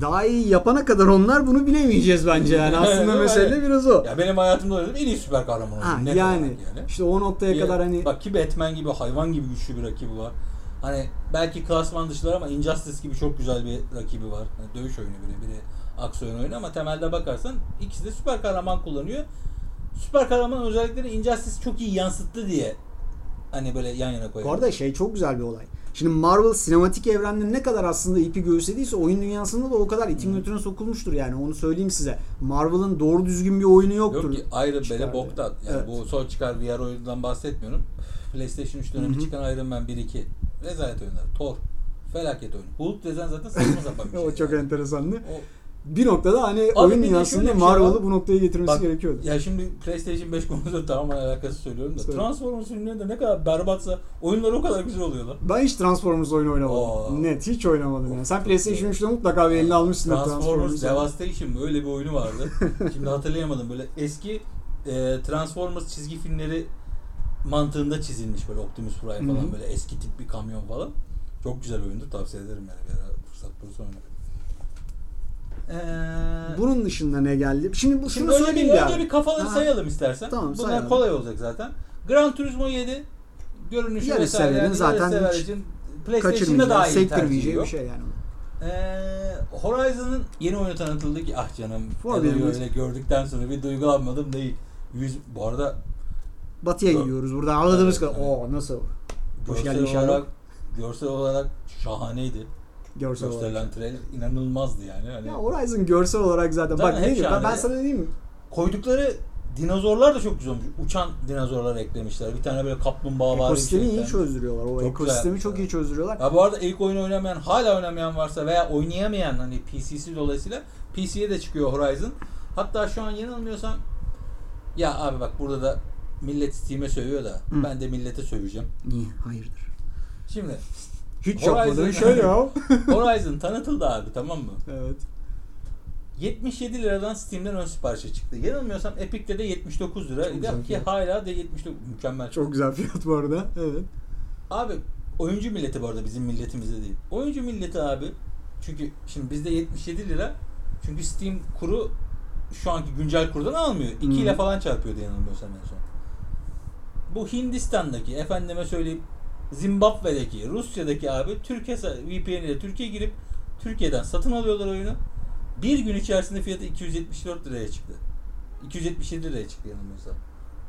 daha iyi yapana kadar onlar bunu bilemeyeceğiz bence yani. Aslında mesele Hani- biraz o. Ya benim hayatımda oynadığım en iyi süper kahraman. Ha, yani, yani. işte o noktaya Ya, kadar hani Bak ki Batman gibi hayvan gibi güçlü bir rakibi var. Hani belki klasman dışılar ama Injustice gibi çok güzel bir rakibi var. Hani dövüş oyunu biri, biri aksiyon oyunu ama temelde bakarsan ikisi de süper kahraman kullanıyor. Süper kahraman özellikleri Injustice çok iyi yansıttı diye hani böyle yan yana bu koyuyor. arada şey çok güzel bir olay. Şimdi Marvel sinematik evrende ne kadar aslında ipi göğüslediyse oyun dünyasında da o kadar itin götüne sokulmuştur yani onu söyleyeyim size. Marvel'ın doğru düzgün bir oyunu yoktur. Yok ki Iron Man'e boktan. Yani Evet. bu son çıkar VR oyunundan bahsetmiyorum. PlayStation 3 dönemi Hı hı. çıkan Iron Man 1-2. Rezalet oyunlar. Thor. Felaket oyun. Hulk desen zaten saçma sapan bir şey. o çok yani. enteresandı. O, Bir noktada hani Abi oyun dünyasında şey Marvel'ı var. bu noktaya getirmesi Bak, gerekiyordu. Ya şimdi PlayStation 5 konusunda tamamen alakası söylüyorum da Söyle. Transformers filmleri de ne kadar berbatsa oyunlar o kadar güzel oluyor lan. Ben hiç Transformers oyunu oynamadım. Aa. Net hiç oynamadım yani. Sen PlayStation 3'te mutlaka bir eline almışsın Transformers Devastation mı? Öyle bir oyunu vardı. Şimdi hatırlayamadım böyle eski e, Transformers çizgi filmleri mantığında çizilmiş böyle Optimus Prime falan Hı hı. böyle eski tip bir kamyon falan. Çok güzel oyundur tavsiye ederim yani bir ara fırsat bulursa oyna. Ee, Bunun dışında ne geldi? Şimdi bu Şimdi şunu önce bir, önce bir kafaları Ha. sayalım istersen. Tamam, Bunlar sayalım. kolay olacak zaten. Gran Turismo 7 görünüşü Yarı vesaire yani zaten yarı sever hiç için PlayStation'da daha iyi tercih bir şey yani. Ee, Horizon'ın yeni oyunu tanıtıldı ki ah canım öyle gördükten sonra bir duygulanmadım değil. Yüz, bu arada Batıya gidiyoruz. Burada ağladığımız Evet, kadar. evet. Oo nasıl? Hoş geldin Sherlock. görsel olarak şahaneydi. Görsel olarak. Gösterilen trailer inanılmazdı yani. Hani Ya Horizon görsel olarak zaten. Zaten Bak ne diyeyim ben, ben sana diyeyim mi? koydukları dinozorlar da çok güzel olmuş. Uçan dinozorlar eklemişler. Bir tane böyle kaplumbağa var bir Ekosistemi şey iyi çözdürüyorlar. O Çok ekosistemi güzel. çok iyi çözdürüyorlar. Ya bu arada ilk oyunu oynamayan, hala oynamayan varsa veya oynayamayan hani PC'si dolayısıyla PC'ye de çıkıyor Horizon. Hatta şu an yanılmıyorsam ya abi bak burada da millet Steam'e sövüyor da Hı. ben de millete söveceğim. Niye? Hayırdır? Şimdi Hiç yapmadın şöyle ya. Horizon tanıtıldı abi tamam mı? evet. 77 liradan Steam'den ön siparişe çıktı. Yanılmıyorsam Epic'te de 79 lira. Çok ki fiyat. hala da 79 mükemmel. Çok güzel fiyat bu arada. Evet. Abi oyuncu milleti bu arada bizim milletimizde değil. Oyuncu milleti abi çünkü şimdi bizde 77 lira çünkü Steam kuru şu anki güncel kurdan almıyor. 2 Hmm. ile falan çarpıyordu yanılmıyorsam en son. Bu Hindistan'daki efendime söyleyeyim Zimbabwe'deki, Rusya'daki abi Türkiye VPN ile Türkiye girip Türkiye'den satın alıyorlar oyunu. Bir gün içerisinde fiyatı 274 liraya çıktı. 277 liraya çıktı yanılmıyorsam.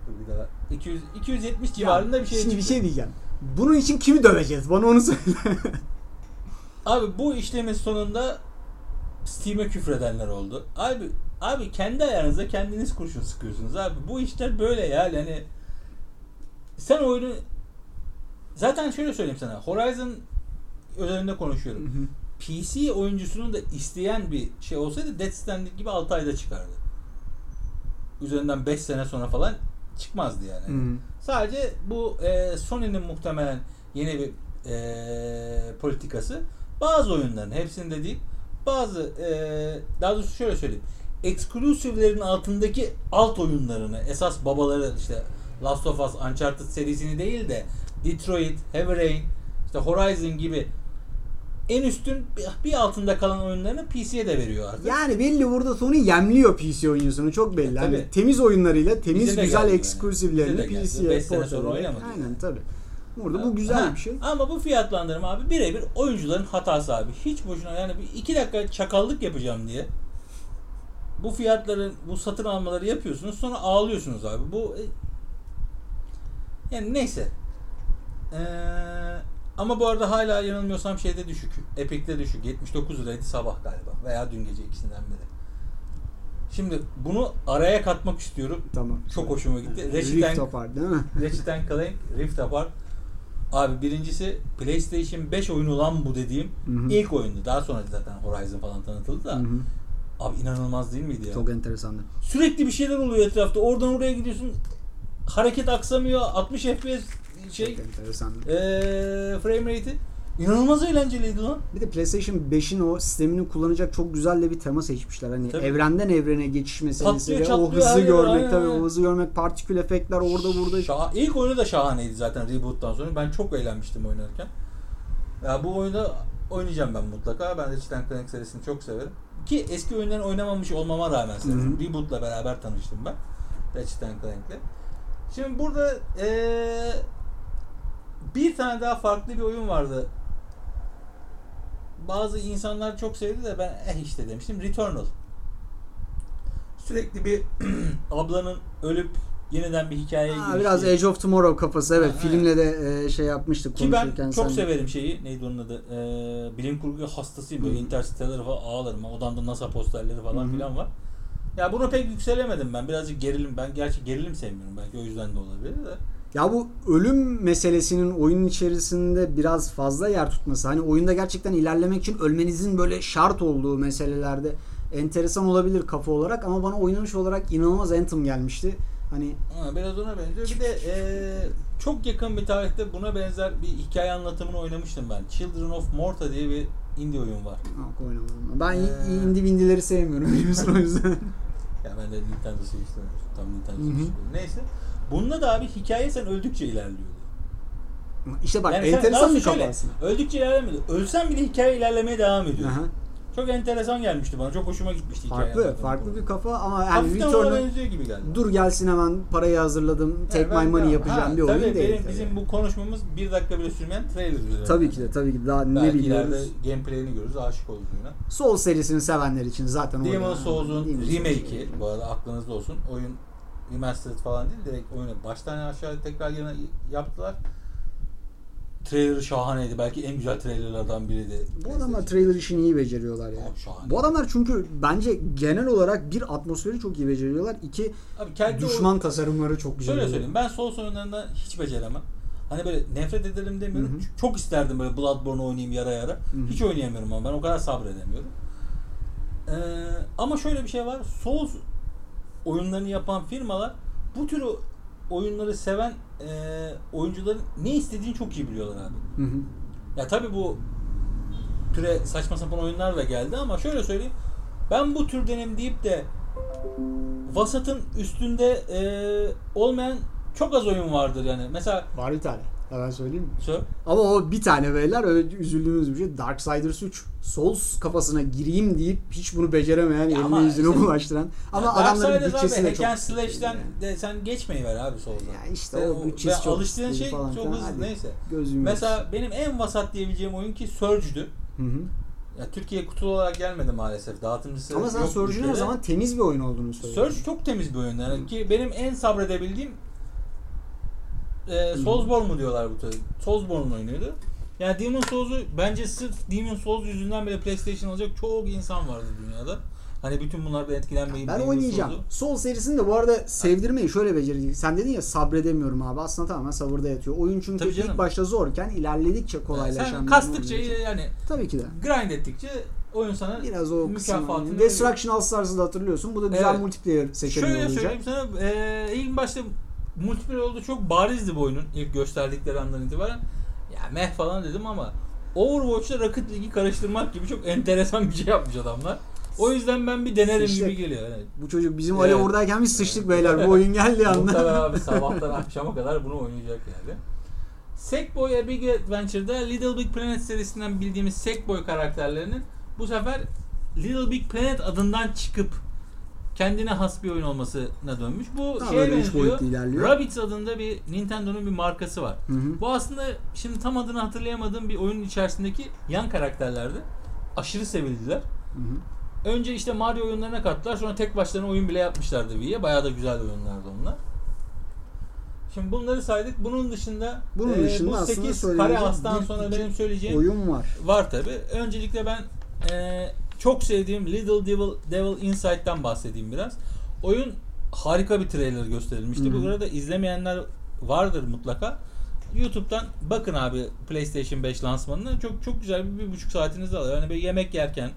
Bir daha. 200, 270 civarında bir şey Şimdi çıktı. bir şey diyeceğim. Bunun için kimi döveceğiz? Bana onu söyle. Abi bu işlemin sonunda Steam'e küfredenler oldu. Abi abi kendi ayağınıza kendiniz kurşun sıkıyorsunuz abi. Bu işler böyle ya yani sen oyunu zaten şöyle söyleyeyim sana. Horizon özelinde konuşuyorum. PC oyuncusunun da isteyen bir şey olsaydı Death Stranding gibi 6 ayda çıkardı. Üzerinden 5 sene sonra falan çıkmazdı yani. Hı. Sadece bu e, Sony'nin muhtemelen yeni bir e, politikası bazı oyunların hepsinde değil bazı e, daha doğrusu şöyle söyleyeyim exclusive'lerin altındaki alt oyunlarını esas babaları işte Last of Us, Uncharted serisini değil de Detroit, Heavy Rain, işte Horizon gibi en üstün bir- altında kalan oyunlarını PC'ye de veriyor artık. Yani belli burada Sony yemliyor PC oyuncusunu çok belli. E, tabii. temiz oyunlarıyla temiz Bize güzel geldi yani. PC'ye Beş sene port sonra ederek- oynamadı Aynen yani. tabii. Burada bu güzel Ha, bir şey. Ama bu fiyatlandırma abi birebir oyuncuların hatası abi. Hiç boşuna yani bir iki dakika çakallık yapacağım diye bu fiyatları, bu satın almaları yapıyorsunuz sonra ağlıyorsunuz abi. Bu e, yani neyse. Ee, ama bu arada hala yanılmıyorsam şeyde düşük. Epic'te düşük. 79 liraydı sabah galiba. Veya dün gece ikisinden biri. Şimdi bunu araya katmak istiyorum. Tamam. Çok hoşuma gitti. Ratchet Rift Apart değil mi? Ratchet Clank Rift Apart. Abi birincisi PlayStation 5 oyunu lan bu dediğim Hı hı. ilk oyundu. Daha sonra zaten Horizon falan tanıtıldı da. Hı hı. Abi inanılmaz değil miydi ya? Çok enteresandı. Sürekli bir şeyler oluyor etrafta. Oradan oraya gidiyorsun. Hareket aksamıyor. 60 FPS şey eee frame rate'i. İnanılmaz eğlenceliydi lan. Bir de PlayStation 5'in o sistemini kullanacak çok güzel de bir tema seçmişler. Hani Tabii. evrenden evrene geçiş meselesi Patlıyor, ve o hızı görmek aynen, tabii aynen. o hızı görmek, partikül efektler orada burada. Şah ilk oyunu da şahaneydi zaten reboot'tan sonra. Ben çok eğlenmiştim oynarken. Ya bu oyunu oynayacağım ben mutlaka. Ben Ratchet Clank serisini çok severim. Ki eski oyunları oynamamış olmama rağmen hı. Reboot'la beraber tanıştım ben. Ratchet Clank'le. Şimdi burada eee, bir tane daha farklı bir oyun vardı. Bazı insanlar çok sevdi de ben eh işte demiştim. Returnal. Sürekli bir ablanın ölüp yeniden bir hikayeye Ha, giriştiği- biraz Age of Tomorrow kafası evet Ha, filmle de e, şey yapmıştık Ki ben çok severim şeyi. Neydi onun adı? Ee, bilim kurgu hastasıyım. Böyle Hı. Interstellar'ı falan ağlarım. Odamda NASA posterleri falan Hı hı. filan var. Ya bunu pek yükselemedim ben. Birazcık gerilim. Ben gerçi gerilim sevmiyorum. Belki o yüzden de olabilir de. Ya bu ölüm meselesinin oyunun içerisinde biraz fazla yer tutması. Hani oyunda gerçekten ilerlemek için ölmenizin böyle şart olduğu meselelerde enteresan olabilir kafa olarak ama bana oynanış olarak inanılmaz Anthem gelmişti. Hani Ha, biraz ona benziyor. Bir de ee, çok yakın bir tarihte buna benzer bir hikaye anlatımını oynamıştım ben. Children of Morta diye bir indie oyun var. Yok oynamadım. Ben Ee. indie windileri sevmiyorum biliyorsun o yüzden. Ya ben de Nintendo Switch'te tam Nintendo Hı hı. Switch'te. Neyse. Bunda da abi hikaye sen öldükçe ilerliyordu. işte bak Yani enteresan bir şöyle. Öldükçe ilerlemiyordu. Ölsen bile hikaye ilerlemeye devam ediyor. Aha. Çok enteresan gelmişti bana. Çok hoşuma gitmişti hikaye. Farklı, farklı bir kafa ama yani Hafiften benziyor gibi geldi. dur gelsin hemen parayı hazırladım, take Evet, ben my money yapacağım Ha, bir oyun tabii değil. benim, tabii. bizim bu konuşmamız bir dakika bile sürmeyen trailer üzerine. Tabii ki de tabii ki de daha ne Belki biliyoruz. ileride gameplay'ini görürüz, aşık oluruz oyuna. Soul serisini sevenler için zaten Demon Souls'un remake'i bu arada aklınızda olsun. Oyun remastered falan değil direkt oyunu baştan aşağı tekrar yine yaptılar. Trailer'ı şahaneydi. Belki en güzel trailerlardan biriydi. Bu adamlar trailer işini iyi beceriyorlar ya. Şahane. Bu adamlar çünkü bence genel olarak bir atmosferi çok iyi beceriyorlar. İki Abi kendi düşman tasarımları çok güzel. Şöyle söyleyeyim ben Souls oyunlarında hiç beceremem. Hani böyle nefret ederim demiyorum. Hı hı. Çok isterdim böyle Bloodborne oynayayım yara yara. hı. Hiç oynayamıyorum ama ben o kadar sabredemiyorum. Ee, ama şöyle bir şey var. Souls oyunlarını yapan firmalar bu tür oyunları seven e, oyuncuların ne istediğini çok iyi biliyorlar abi. Hı hı. Ya tabi bu türe saçma sapan oyunlar da geldi ama şöyle söyleyeyim. Ben bu türdenim deyip de vasatın üstünde e, olmayan çok az oyun vardır yani. Mesela Var bir tane. Hemen söyleyeyim mi? sö- Ama o bir tane beyler öyle üzüldüğümüz bir şey. Darksiders 3. Souls kafasına gireyim deyip hiç bunu beceremeyen, eline ama yüzüne işte- bulaştıran. Ama Ya adamların bütçesi de hack çok... and slash'ten de sen geçmeyi ver abi Souls'a. Ya işte Sen o bütçesi çok alıştığın şey falan çok hızlı Hadi. neyse. Gözüm Mesela benim en vasat diyebileceğim oyun ki Surge'dü. Hı hı. Ya Türkiye kutulu olarak gelmedi maalesef. Dağıtımcısı Ama sen yok her ülkede. zaman temiz bir oyun olduğunu söylüyorsun. Surge çok temiz bir oyun yani ki benim en sabredebildiğim e, Soulsborne mu diyorlar bu tabi. Soulsborne'un oyunuydu. Yani Demon Souls'u bence sırf Demon Souls yüzünden bile PlayStation alacak çok insan vardı dünyada. Hani bütün bunlardan etkilenmeyip Ben oynayacağım. Souls'u- Soul serisini de bu arada sevdirmeyi şöyle beceriyor. Sen dedin ya sabredemiyorum abi. Aslında tamamen sabırda yatıyor. Oyun çünkü Tabii canım. ilk başta zorken ilerledikçe kolaylaşan Sen bir kastıkça oyun yani Tabii ki de. grind ettikçe oyun sana Biraz o mükafatını veriyor. Destruction All Stars'ı da hatırlıyorsun. Bu da güzel Evet. multiplayer seçeneği Şöyle olacak. söyleyeyim sana e, ilk başta multiplayer olduğu çok barizdi bu oyunun ilk gösterdikleri andan itibaren. Ya meh falan dedim ama Overwatch'la Rocket League'i karıştırmak gibi çok enteresan bir şey yapmış adamlar. O yüzden ben bir denerim Sıçtık. gibi geliyor. Evet. Bu çocuk bizim Evet. Ali oradayken biz sıçtık beyler. Bu oyun Muhtemelen anda. abi sabahtan akşama kadar bunu oynayacak yani. Sackboy A Big Adventure'da Little Big Planet serisinden bildiğimiz Sackboy karakterlerinin bu sefer Little Big Planet adından çıkıp kendine has bir oyun olmasına dönmüş. Bu Daha şeye benziyor. Rabbids adında bir Nintendo'nun bir markası var. Hı hı. Bu aslında şimdi tam adını hatırlayamadığım bir oyunun içerisindeki yan karakterlerdi. Aşırı sevildiler. Hı hı. Önce işte Mario oyunlarına kattılar. Sonra tek başlarına oyun bile yapmışlardı Wii'ye. Bayağı da güzel oyunlardı onlar. Şimdi bunları saydık. Bunun dışında Bunun e, dışında bu aslında 8 söylenecek kare astan bir- sonra benim söyleyeceğim Oyun var. var tabi. Öncelikle ben e, çok sevdiğim Little Devil, Devil Inside'dan bahsedeyim biraz. Oyun harika bir trailer gösterilmişti. Hı hı. Bu arada izlemeyenler vardır mutlaka. YouTube'dan bakın abi PlayStation 5 lansmanını. Çok çok güzel bir, bir buçuk saatinizi alır. Yani böyle yemek yerken,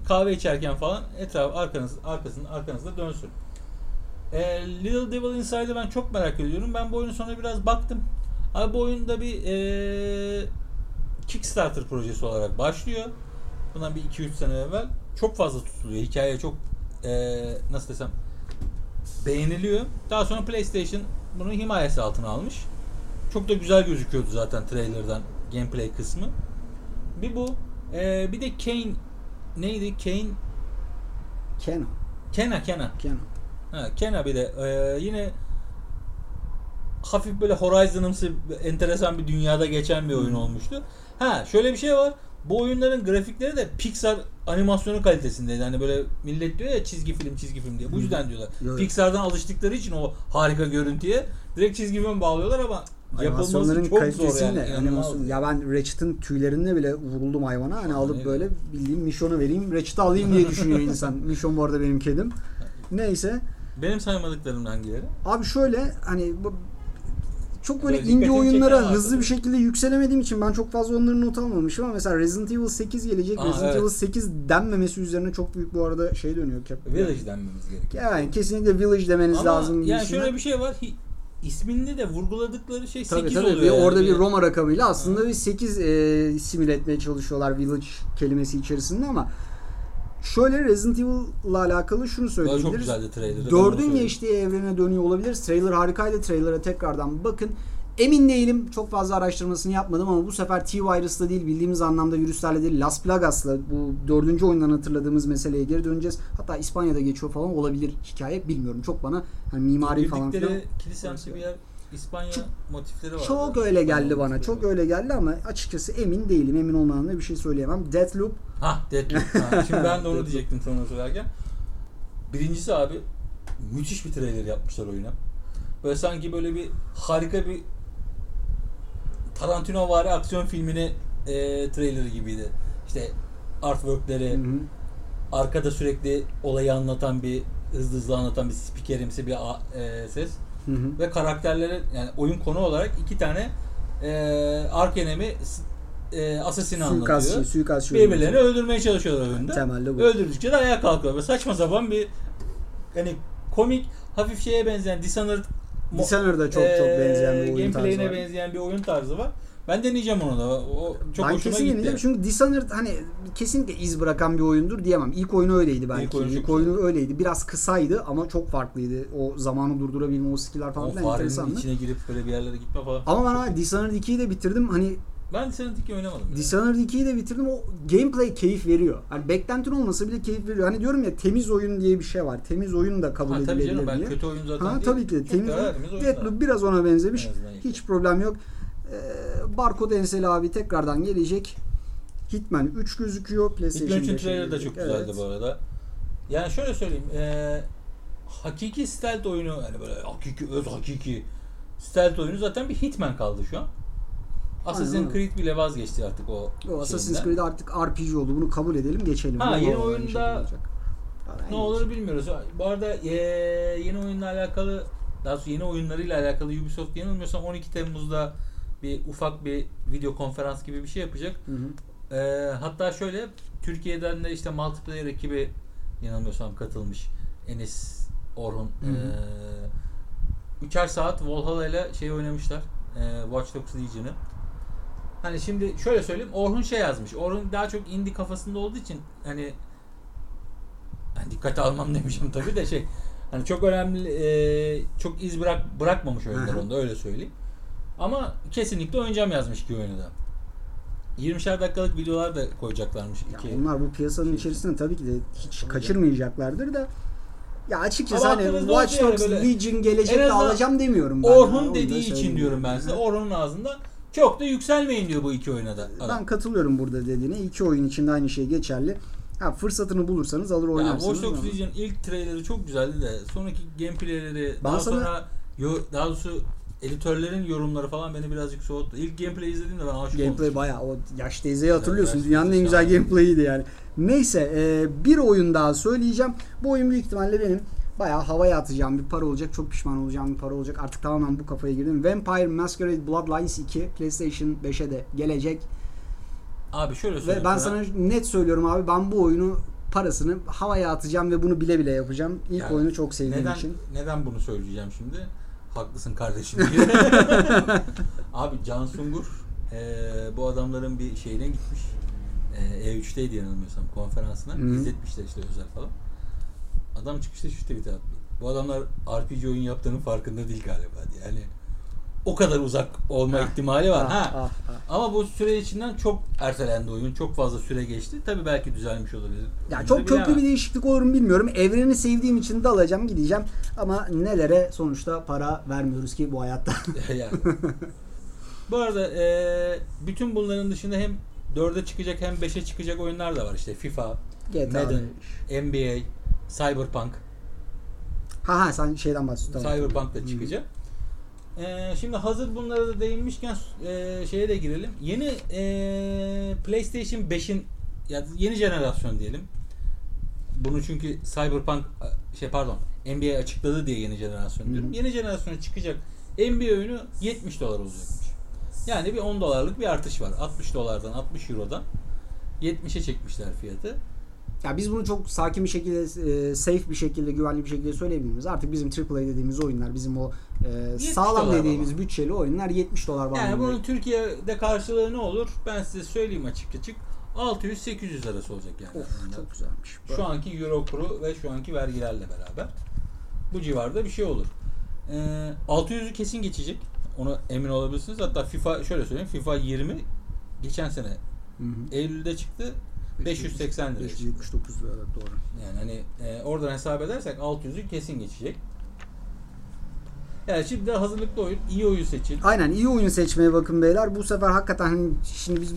bir kahve içerken falan etraf arkanız arkasında arkanızda dönsün. E, Little Devil Inside'ı ben çok merak ediyorum. Ben bu oyunun sonra biraz baktım. Abi bu oyunda bir e, Kickstarter projesi olarak başlıyor. Bundan bir 2-3 sene evvel. Çok fazla tutuluyor. Hikaye çok eee, nasıl desem beğeniliyor. Daha sonra PlayStation bunu himayesi altına almış. Çok da güzel gözüküyordu zaten trailer'dan gameplay kısmı. Bir bu. Eee, bir de Kane neydi? Kane Kena. Kena Kena. Kena. Ha, Kena bir de eee, yine hafif böyle Horizon'ımsı enteresan bir dünyada geçen bir oyun olmuştu. Ha şöyle bir şey var. Bu oyunların grafikleri de Pixar animasyonu kalitesindeydi. Hani böyle millet diyor ya çizgi film çizgi film diye. Bu yüzden diyorlar. Evet. Pixar'dan alıştıkları için o harika görüntüye direkt çizgi film bağlıyorlar ama Animasyonların çok zor kalitesiyle yani. animasyon. Ya ben Ratchet'ın tüylerinde bile vuruldum hayvana. Hani alıp öyle. böyle bildiğim Michon'u vereyim. Ratchet'ı alayım diye düşünüyor insan. Michon bu arada benim kedim. Neyse. Benim saymadıklarım hangileri? Abi şöyle hani bu- çok böyle indie dikkatini oyunlara hızlı bir şekilde yükselemediğim için ben çok fazla onların not almamışım ama mesela Resident Evil 8 gelecek. Aa, Resident evet. Evil 8 denmemesi üzerine çok büyük bu arada şey dönüyor. Cap- Village denmemiz gerekiyor. Yani kesinlikle Village demeniz Ama lazım. yani şöyle bir şey var. İsminde de vurguladıkları şey 8 Tabii tabii. oluyor. Yani. orada bir Roma rakamıyla aslında bir 8 e, simüle etmeye çalışıyorlar Village kelimesi içerisinde ama şöyle Resident Evil'la alakalı şunu Daha çok söyleyebiliriz. güzeldi trailer'ı. Dördün geçtiği evrene dönüyor olabilir. Trailer harikaydı. Trailer'a tekrardan bakın. Emin değilim. Çok fazla araştırmasını yapmadım ama bu sefer T-Virus'la değil bildiğimiz anlamda virüslerle değil Las Plagas'la bu dördüncü oyundan hatırladığımız meseleye geri döneceğiz. Hatta İspanya'da geçiyor falan olabilir hikaye. Bilmiyorum. Çok bana hani mimari falan filan. Kilisemsi bir yer İspanya Çok- motifleri var. Çok öyle geldi bana. Çok öyle geldi ama açıkçası emin değilim. Emin olmadan da bir şey söyleyemem. Deathloop Hah Deadloop. Ha, Şimdi ben de onu diyecektim sonra söylerken. Birincisi abi müthiş bir trailer yapmışlar oyuna. Böyle sanki böyle bir harika bir Tarantino vari aksiyon filmini e, trailerı gibiydi. İşte artworkleri, Hı hı. arkada sürekli olayı anlatan bir hızlı hızlı anlatan bir spikerimsi bir a- e, ses Hı hı. ve karakterleri yani oyun konu olarak iki tane e, ark enemi s- e, asasini anlatıyor. suikastçı. Birbirlerini öldürmeye çalışıyorlar oyunda. Temelde bu. Öldürdükçe de ayağa kalkıyor. Ve saçma sapan bir hani komik hafif şeye benzeyen Dishonored Dishonored'a çok çok e, benzeyen bir oyun tarzı gameplay'ine var. benzeyen bir oyun tarzı var. Ben deneyeceğim onu da. O çok ben hoşuma kesin gitti. deneyeceğim çünkü Dishonored hani kesinlikle iz bırakan bir oyundur diyemem. İlk oyunu öyleydi belki. İlk İlk, oyunu çok oyunu öyleydi. Biraz kısaydı ama çok farklıydı. O zamanı durdurabilme, o skill'ler falan o filan farenin enteresandı. içine girip böyle bir yerlere gitme falan. Ama ben abi Dishonored 2'yi de bitirdim. Hani ben Dishonored 2 oynamadım. bile. Dishonored 2'yi de bitirdim. O gameplay keyif veriyor. Hani beklentin olmasa bile keyif veriyor. Hani diyorum ya temiz oyun diye bir şey var. Temiz oyun da kabul Ha, tabii edilebilir canım ben diye. kötü oyun zaten Ha değil. tabii ki de temiz oyun. Deathloop biraz ona benzemiş. Hiç problem yok. Ee, Barkod Ensel abi tekrardan gelecek. Hitman 3 gözüküyor. PlayStation Hitman 3'ün 5'e trailer gelecek. çok güzeldi Evet. bu arada. Yani şöyle söyleyeyim. eee, hakiki stealth oyunu yani böyle hakiki öz hakiki stealth oyunu zaten bir Hitman kaldı şu an. Assassin's Aynen. Creed bile vazgeçti artık o O Assassin's. Creed artık RPG oldu. Bunu kabul edelim geçelim. Ha, yeni oyunda. Ne olur bilmiyoruz. Bu arada eee, yeni oyunla alakalı daha sonra yeni oyunlarıyla alakalı Ubisoft yanılmıyorsam 12 Temmuz'da bir ufak bir video konferans gibi bir şey yapacak. Hı hı. Ee, hatta şöyle Türkiye'den de işte multiplayer ekibi yanılmıyorsam katılmış. Enis Orhun. Hı hı. Ee, üçer saat Valhalla ile şey oynamışlar. Ee, Watch Dogs Legion'ı. Hani şimdi şöyle söyleyeyim. Orhun şey yazmış. Orhun daha çok indie kafasında olduğu için hani hani dikkate almam demişim tabii de şey hani çok önemli e, çok iz bırak bırakmamış oyunlar onda öyle söyleyeyim. Ama kesinlikle oynayacağım yazmış ki oyunu da. 20'şer dakikalık videolar da koyacaklarmış. Ya iki. onlar bu piyasanın şey içerisinde tabii ki de hiç kaçırmayacaklardır da ya açıkçası Ama hani Watch Dogs. Legion gelecek En de azından alacağım demiyorum ben. Orhun da dediği için diyorum ben size. Orhun'un ağzından çok da yükselmeyin diyor bu iki oyuna da. adam. Ben katılıyorum burada dediğine. İki oyun içinde aynı şey geçerli. Ha, fırsatını bulursanız alır Ya oynarsınız. Watch Dogs Legion ilk trailerı çok güzeldi de sonraki gameplayleri Ben daha sana- sonra yo- daha doğrusu editörlerin yorumları falan beni birazcık soğuttu. İlk gameplay izlediğimde ben aşık Gameplay olmuştum. bayağı o yaş teyzeyi hatırlıyorsun. yaş Dünyanın en güzel gameplay'iydi yani. Neyse e, bir oyun daha söyleyeceğim. Bu oyun büyük ihtimalle benim bayağı havaya atacağım bir para olacak. Çok pişman olacağım bir para olacak. Artık tamamen bu kafaya girdim. Vampire Masquerade Bloodlines 2 PlayStation 5'e de gelecek. Abi şöyle Ve söyleyeyim ben sana net söylüyorum abi ben bu oyunu parasını havaya atacağım ve bunu bile bile yapacağım. İlk Yani oyunu çok sevdiğim neden, için. Neden bunu söyleyeceğim şimdi? Haklısın kardeşim diye. Abi Can Sungur Ee, bu adamların bir şeyine gitmiş. Ee, E3'teydi yanılmıyorsam konferansına. Hı. İzletmişler işte özel falan. Adam çıkışta şu tweet attı. Bu adamlar RPG oyun yaptığının farkında değil galiba diye. Yani o kadar uzak olma Ah, ihtimali var. Ha. ah, ah. Ama bu süre içinden çok ertelendi oyun. Çok fazla süre geçti. Tabii belki düzelmiş olabilir. Ya çok da köklü bilemem. bir değişiklik olur mu bilmiyorum. Evreni sevdiğim için de alacağım gideceğim. Ama nelere sonuçta para vermiyoruz ki bu hayatta. yani. Bu arada e, bütün bunların dışında hem 4'e çıkacak hem 5'e çıkacak oyunlar da var. İşte FIFA, GTA Madden, NBA, Cyberpunk. Ha ha sen şeyden bahsediyorsun. tamam. Cyberpunk da çıkacak. E, şimdi hazır bunlara da değinmişken e, şeye de girelim. Yeni e, PlayStation 5'in ya yeni jenerasyon diyelim. Bunu çünkü Cyberpunk şey pardon NBA açıkladı diye yeni jenerasyon diyorum. Hı hı. Yeni jenerasyona çıkacak NBA oyunu 70 dolar olacakmış. Yani bir 10 dolarlık bir artış var. 60 dolardan 60 eurodan 70'e çekmişler fiyatı. Ya biz bunu çok sakin bir şekilde, e, safe bir şekilde, güvenli bir şekilde söyleyebiliriz. Artık bizim AAA dediğimiz oyunlar, bizim o e, sağlam dediğimiz baba. bütçeli oyunlar 70 dolar Yani bandında. bunun Türkiye'de karşılığı ne olur? Ben size söyleyeyim açık açık. 600-800 arası olacak yani. Of, çok güzelmiş. Şu anki Euro kuru ve şu anki vergilerle beraber. Bu civarda bir şey olur. Ee, 600'ü kesin geçecek. Onu emin olabilirsiniz. Hatta FIFA şöyle söyleyeyim. FIFA 20 geçen sene Hı hı. Eylül'de çıktı. 580 lira. çıktı. 579 lira evet doğru. Yani hani e, oradan hesap edersek 600'ü kesin geçecek. Yani şimdi de hazırlıklı oyun, iyi oyun seçin. Aynen iyi oyun seçmeye bakın beyler. Bu sefer hakikaten hani şimdi biz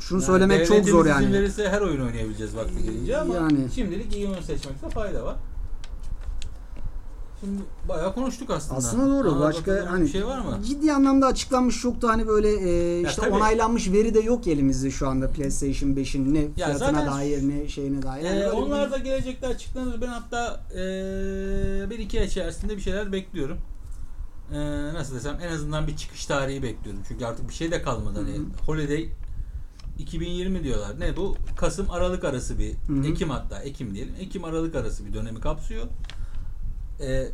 şunu Yani söylemek çok zor izin yani. verirse her oyun oynayabileceğiz vakti gelince ama Yani. şimdilik iyi oyun seçmekte fayda var. Şimdi bayağı konuştuk aslında. Aslında doğru. Anladığım Başka hani bir şey var mı? ciddi anlamda açıklanmış da hani böyle e, işte tabii. onaylanmış veri de yok elimizde şu anda PlayStation 5'in ne fiyatına zaten- dair ne şeyine dair. Yani Ee, bir- onlar da gelecekte açıklanır. Ben hatta ee, bir iki ay içerisinde bir şeyler bekliyorum. Ee, nasıl desem en azından bir çıkış tarihi bekliyorum. Çünkü artık bir şey de kalmadı. Hani Holiday 2020 diyorlar. Ne bu? Kasım Aralık arası bir Hı hı. Ekim hatta Ekim diyelim. Ekim Aralık arası bir dönemi kapsıyor. Ee,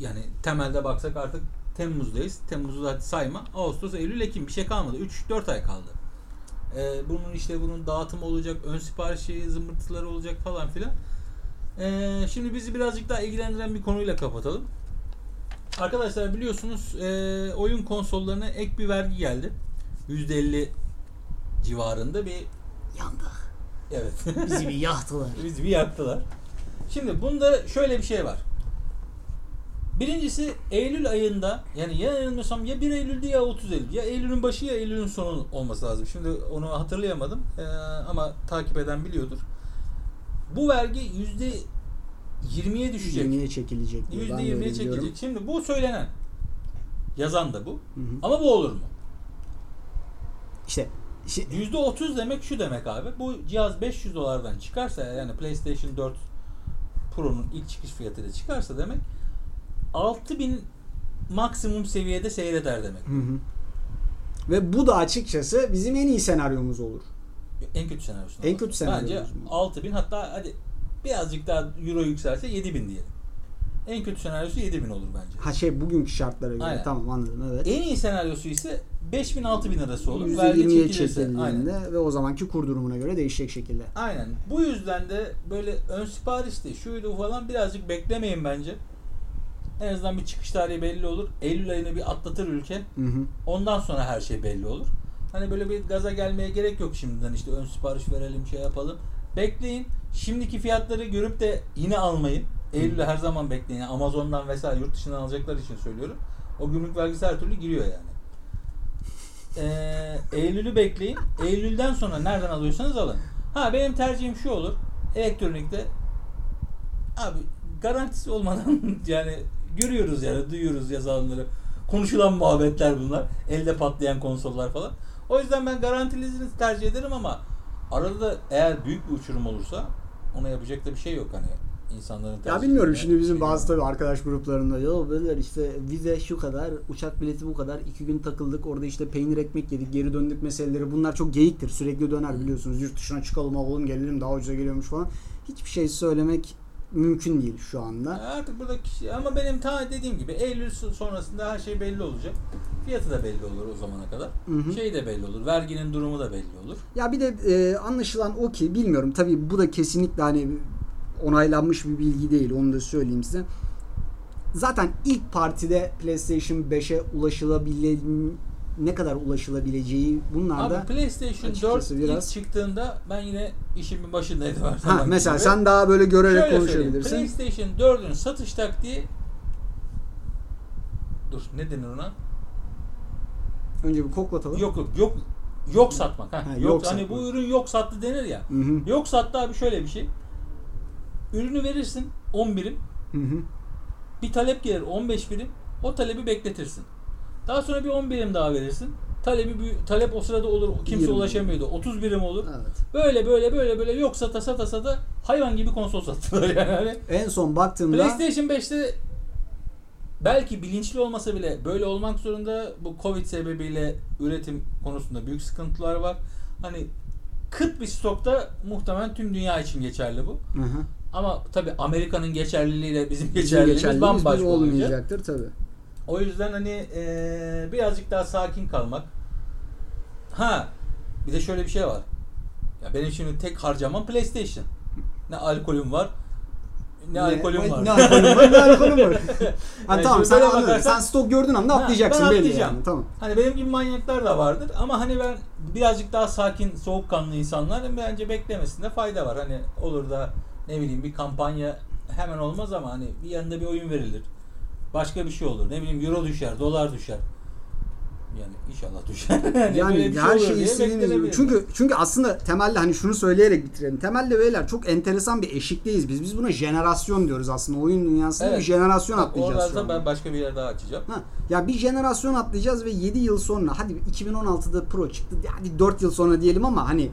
yani temelde baksak artık Temmuz'dayız. Temmuz'u hadi sayma. Ağustos, Eylül, Ekim bir şey kalmadı. 3-4 ay kaldı. Ee, bunun işte bunun dağıtımı olacak, ön siparişi, zımbırtıları olacak falan filan. Ee, şimdi bizi birazcık daha ilgilendiren bir konuyla kapatalım. Arkadaşlar biliyorsunuz e, oyun konsollarına ek bir vergi geldi. %50 civarında bir yandık. evet. Bizi bir yaktılar. Bizi bir yaktılar. Şimdi bunda şöyle bir şey var. Birincisi Eylül ayında yani ya yanılmıyorsam ya 1 Eylül'dü ya 30 Eylül. Ya Eylül'ün başı ya Eylül'ün sonu olması lazım. Şimdi onu hatırlayamadım Ee, ama takip eden biliyordur. Bu vergi yüzde 20'ye düşecek. 20'ye çekilecek. Yüzde Ben de öyle 20'ye biliyorum. çekilecek. Şimdi bu söylenen. Yazan da bu. Hı hı. Ama bu olur mu? İşte Yüzde otuz demek şu demek abi. Bu cihaz 500 dolardan çıkarsa yani PlayStation 4 Pro'nun ilk çıkış fiyatıyla çıkarsa demek 6000 maksimum seviyede seyreder demek. Hı hı. Ve bu da açıkçası bizim en iyi senaryomuz olur. En kötü senaryosu. En kötü senaryomuz Bence bu. 6000 hatta hadi birazcık daha euro yükselse 7000 diyelim. En kötü senaryosu 7000 olur bence. Ha şey bugünkü şartlara göre Aynen. tamam anladım evet. En iyi senaryosu ise 5000 6000 arası olur. Vergi %20'ye çekilirse. Aynen. çekildiğinde ve o zamanki kur durumuna göre değişecek şekilde. Aynen. Bu yüzden de böyle ön siparişti, şuydu falan birazcık beklemeyin bence. En azından bir çıkış tarihi belli olur. Eylül ayını bir atlatır ülke. Hı hı. Ondan sonra her şey belli olur. Hani böyle bir gaza gelmeye gerek yok şimdiden işte ön sipariş verelim şey yapalım. Bekleyin. Şimdiki fiyatları görüp de yine almayın. Eylül'e her zaman bekleyin. Yani Amazon'dan vesaire yurt dışından alacaklar için söylüyorum. O gümrük vergisi her türlü giriyor yani. Ee, Eylül'ü bekleyin. Eylül'den sonra nereden alıyorsanız alın. Ha benim tercihim şu olur. Elektronikte abi garantisi olmadan yani görüyoruz yani duyuyoruz yazılanları. Konuşulan muhabbetler bunlar. Elde patlayan konsollar falan. O yüzden ben garantilisini tercih ederim ama arada da eğer büyük bir uçurum olursa ona yapacak da bir şey yok hani insanların Ya bilmiyorum şimdi bizim şey bazı tabii arkadaş gruplarında ya böyle işte vize şu kadar, uçak bileti bu kadar, iki gün takıldık orada işte peynir ekmek yedik, geri döndük meseleleri bunlar çok geyiktir. Sürekli döner biliyorsunuz. Yurt dışına çıkalım alalım gelelim daha ucuza geliyormuş falan. Hiçbir şey söylemek mümkün değil şu anda. Artık burada kişi ama benim ta dediğim gibi Eylül sonrasında her şey belli olacak. Fiyatı da belli olur o zamana kadar. Hı hı. Şey de belli olur. Verginin durumu da belli olur. Ya bir de e, anlaşılan o ki bilmiyorum tabii bu da kesinlikle hani onaylanmış bir bilgi değil onu da söyleyeyim size. Zaten ilk partide PlayStation 5'e ulaşılabile ne kadar ulaşılabileceği bunlar da Abi PlayStation 4 açıkçası ilk biraz- çıktığında ben yine işimin başındaydım her ha, mesela gibi. sen daha böyle görerek Şöyle konuşabilirsin. PlayStation 4'ün satış taktiği Dur ne denir ona? Önce bir koklatalım. Yok yok yok yok satmak. Ha, Ha, yok, yok hani satmak. bu ürün yok sattı denir ya. Hı hı. Yok sattı abi şöyle bir şey. Ürünü verirsin 10 birim. Hı hı. Bir talep gelir 15 birim. O talebi bekletirsin. Daha sonra bir 10 birim daha verirsin. Talebi talep o sırada olur. Kimse 20. ulaşamıyordu. 30 birim olur. Evet. Böyle böyle böyle böyle yok sata sata sata hayvan gibi konsol sattılar yani. Hani En son baktığımda PlayStation 5'te belki bilinçli olmasa bile böyle olmak zorunda. Bu Covid sebebiyle üretim konusunda büyük sıkıntılar var. Hani kıt bir stokta muhtemelen tüm dünya için geçerli bu. Hı hı. Ama tabi Amerika'nın geçerliliğiyle bizim Bizim geçerliliğimiz geçerliliğimiz bambaşka olmayacaktır tabii. O yüzden hani eee, birazcık daha sakin kalmak. Ha bir de şöyle bir şey var. Ya benim şimdi tek harcamam PlayStation. Ne alkolüm var ne, alkolüm var. Ne alkolüm var? Ne alkolüm var? Yani tamam sen anladın. bakarsan- Sen stok gördüğün anda Ha, atlayacaksın ben belli yani. Tamam. Hani benim gibi manyaklar da vardır ama hani ben birazcık daha sakin, soğukkanlı insanlar bence beklemesinde fayda var. Hani olur da ne bileyim bir kampanya hemen olmaz ama hani bir yanında bir oyun verilir. Başka bir şey olur. Ne bileyim euro düşer, dolar düşer. Yani inşallah düşer. Yani böyle bir her şey diye istediğiniz gibi. Çünkü çünkü aslında temelde hani şunu söyleyerek bitirelim. Temelde beyler çok enteresan bir eşikteyiz biz. Biz buna jenerasyon diyoruz aslında. Oyun dünyasında Evet. bir jenerasyon Bak, atlayacağız şu Orada anda. ben başka bir yer daha açacağım. Ha, ya bir jenerasyon atlayacağız ve 7 yıl sonra hadi 2016'da Pro çıktı. Hadi 4 yıl sonra diyelim ama hani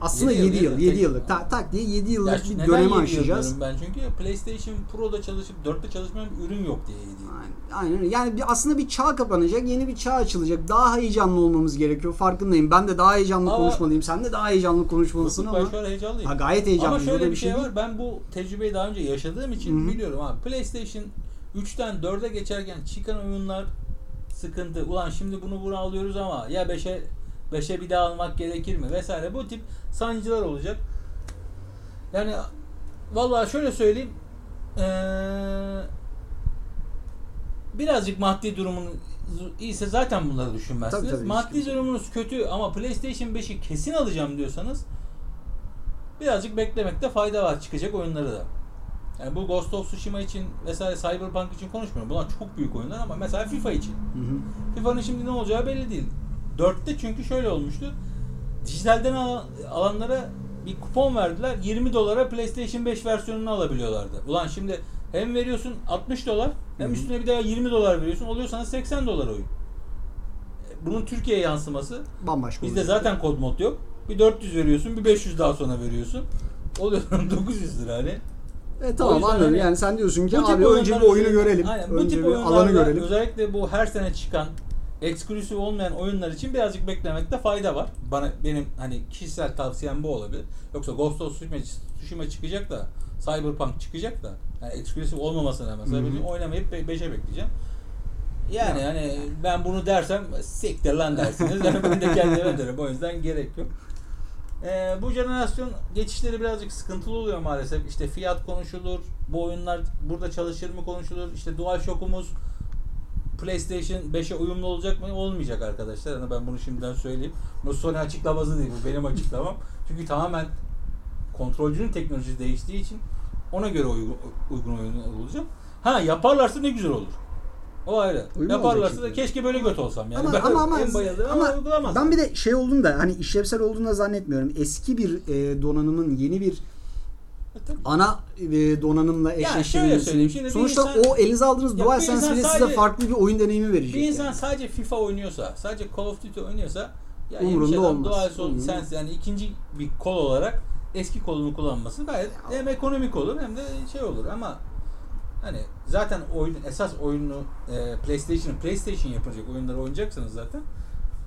aslında Yedi 7 yıl, yıl, yedi 7 yıl. yıllık. Tak, tak diye 7 Ya yıllık şu- bir dönemi aşacağız. Ben çünkü PlayStation Pro'da çalışıp 4'te çalışmayan bir ürün yok diye yedi yıl. Aynen, aynen. Yani bir, aslında bir çağ kapanacak, yeni bir çağ açılacak. Daha heyecanlı olmamız gerekiyor. Farkındayım. Ben de daha heyecanlı Ama- konuşmalıyım. Sen de daha heyecanlı konuşmalısın Ben ama. an heyecanlıyım. Ha, gayet heyecanlıyım. Ama şöyle bir şey değil. var. Ben bu tecrübeyi daha önce yaşadığım için Hı hı. biliyorum abi. PlayStation 3'ten 4'e geçerken çıkan oyunlar sıkıntı. Ulan şimdi bunu bunu alıyoruz ama ya 5'e 5'e bir daha almak gerekir mi vesaire. Bu tip sancılar olacak. Yani vallahi şöyle söyleyeyim. Ee, birazcık maddi durumun iyiyse zaten bunları düşünmezsiniz. Tabii, tabii, maddi durumunuz kötü ama PlayStation 5'i kesin alacağım diyorsanız birazcık beklemekte fayda var çıkacak oyunları da. Yani bu Ghost of Tsushima için vesaire Cyberpunk için konuşmuyorum. Bunlar çok büyük oyunlar ama mesela FIFA için. Hı hı. FIFA'nın şimdi ne olacağı belli değil. 4'te çünkü şöyle olmuştu. Dijitalden al- alanlara bir kupon verdiler. 20 dolara PlayStation 5 versiyonunu alabiliyorlardı. Ulan şimdi hem veriyorsun 60 dolar hem Hı hı. üstüne bir daha 20 dolar veriyorsun. Oluyor sana 80 dolar oyun. E, Bunun Türkiye yansıması. Bambaşka Bizde zaten kod mod yok. Bir 400 veriyorsun, bir 500 daha sonra veriyorsun. Oluyor 900 lira hani. E tamam anladım. hani Yani sen diyorsun ki Bu abi önce bir oyunu görelim. Aynen, bu önce tip bir alanı görelim. Özellikle bu her sene çıkan eksklusif olmayan oyunlar için birazcık beklemekte fayda var. Bana benim hani kişisel tavsiyem bu olabilir. Yoksa Ghost of Tsushima, Tsushima çıkacak da Cyberpunk çıkacak da yani eksklusif olmamasına hı. benim oynamayıp 5'e bekleyeceğim. Yani Ya. hani ben bunu dersem siktir lan dersiniz. Yani ben de kendime derim. O yüzden gerek yok. Ee, bu jenerasyon geçişleri birazcık sıkıntılı oluyor maalesef. İşte fiyat konuşulur, bu oyunlar burada çalışır mı konuşulur. İşte DualShock'umuz PlayStation 5'e uyumlu olacak mı? Olmayacak arkadaşlar. Yani ben bunu şimdiden söyleyeyim. Bu Sony açıklaması değil, bu benim açıklamam. Çünkü tamamen kontrolcünün teknolojisi değiştiği için ona göre uygun, uygun oyun olacak. Ha yaparlarsa ne güzel olur. O ayrı. Uygun yaparlarsa da keşke böyle göt olsam yani. ama, Ben ama ama, en ama ama ben bir de şey olduğunu da hani işlevsel olduğunu da zannetmiyorum. Eski bir e, donanımın yeni bir. Ana e, donanımla bir Sonuçta insan- o elinize aldığınız DualSense bile size farklı bir oyun deneyimi verecek. Bir insan yani. sadece FIFA oynuyorsa, sadece Call of Duty oynuyorsa ya Umurunda adam olmaz. DualSense yani ikinci bir kol olarak eski kolunu kullanması gayet hem ekonomik olur hem de şey olur ama hani zaten oyun esas oyunu e, PlayStation'ın PlayStation yapacak oyunları oynayacaksınız zaten.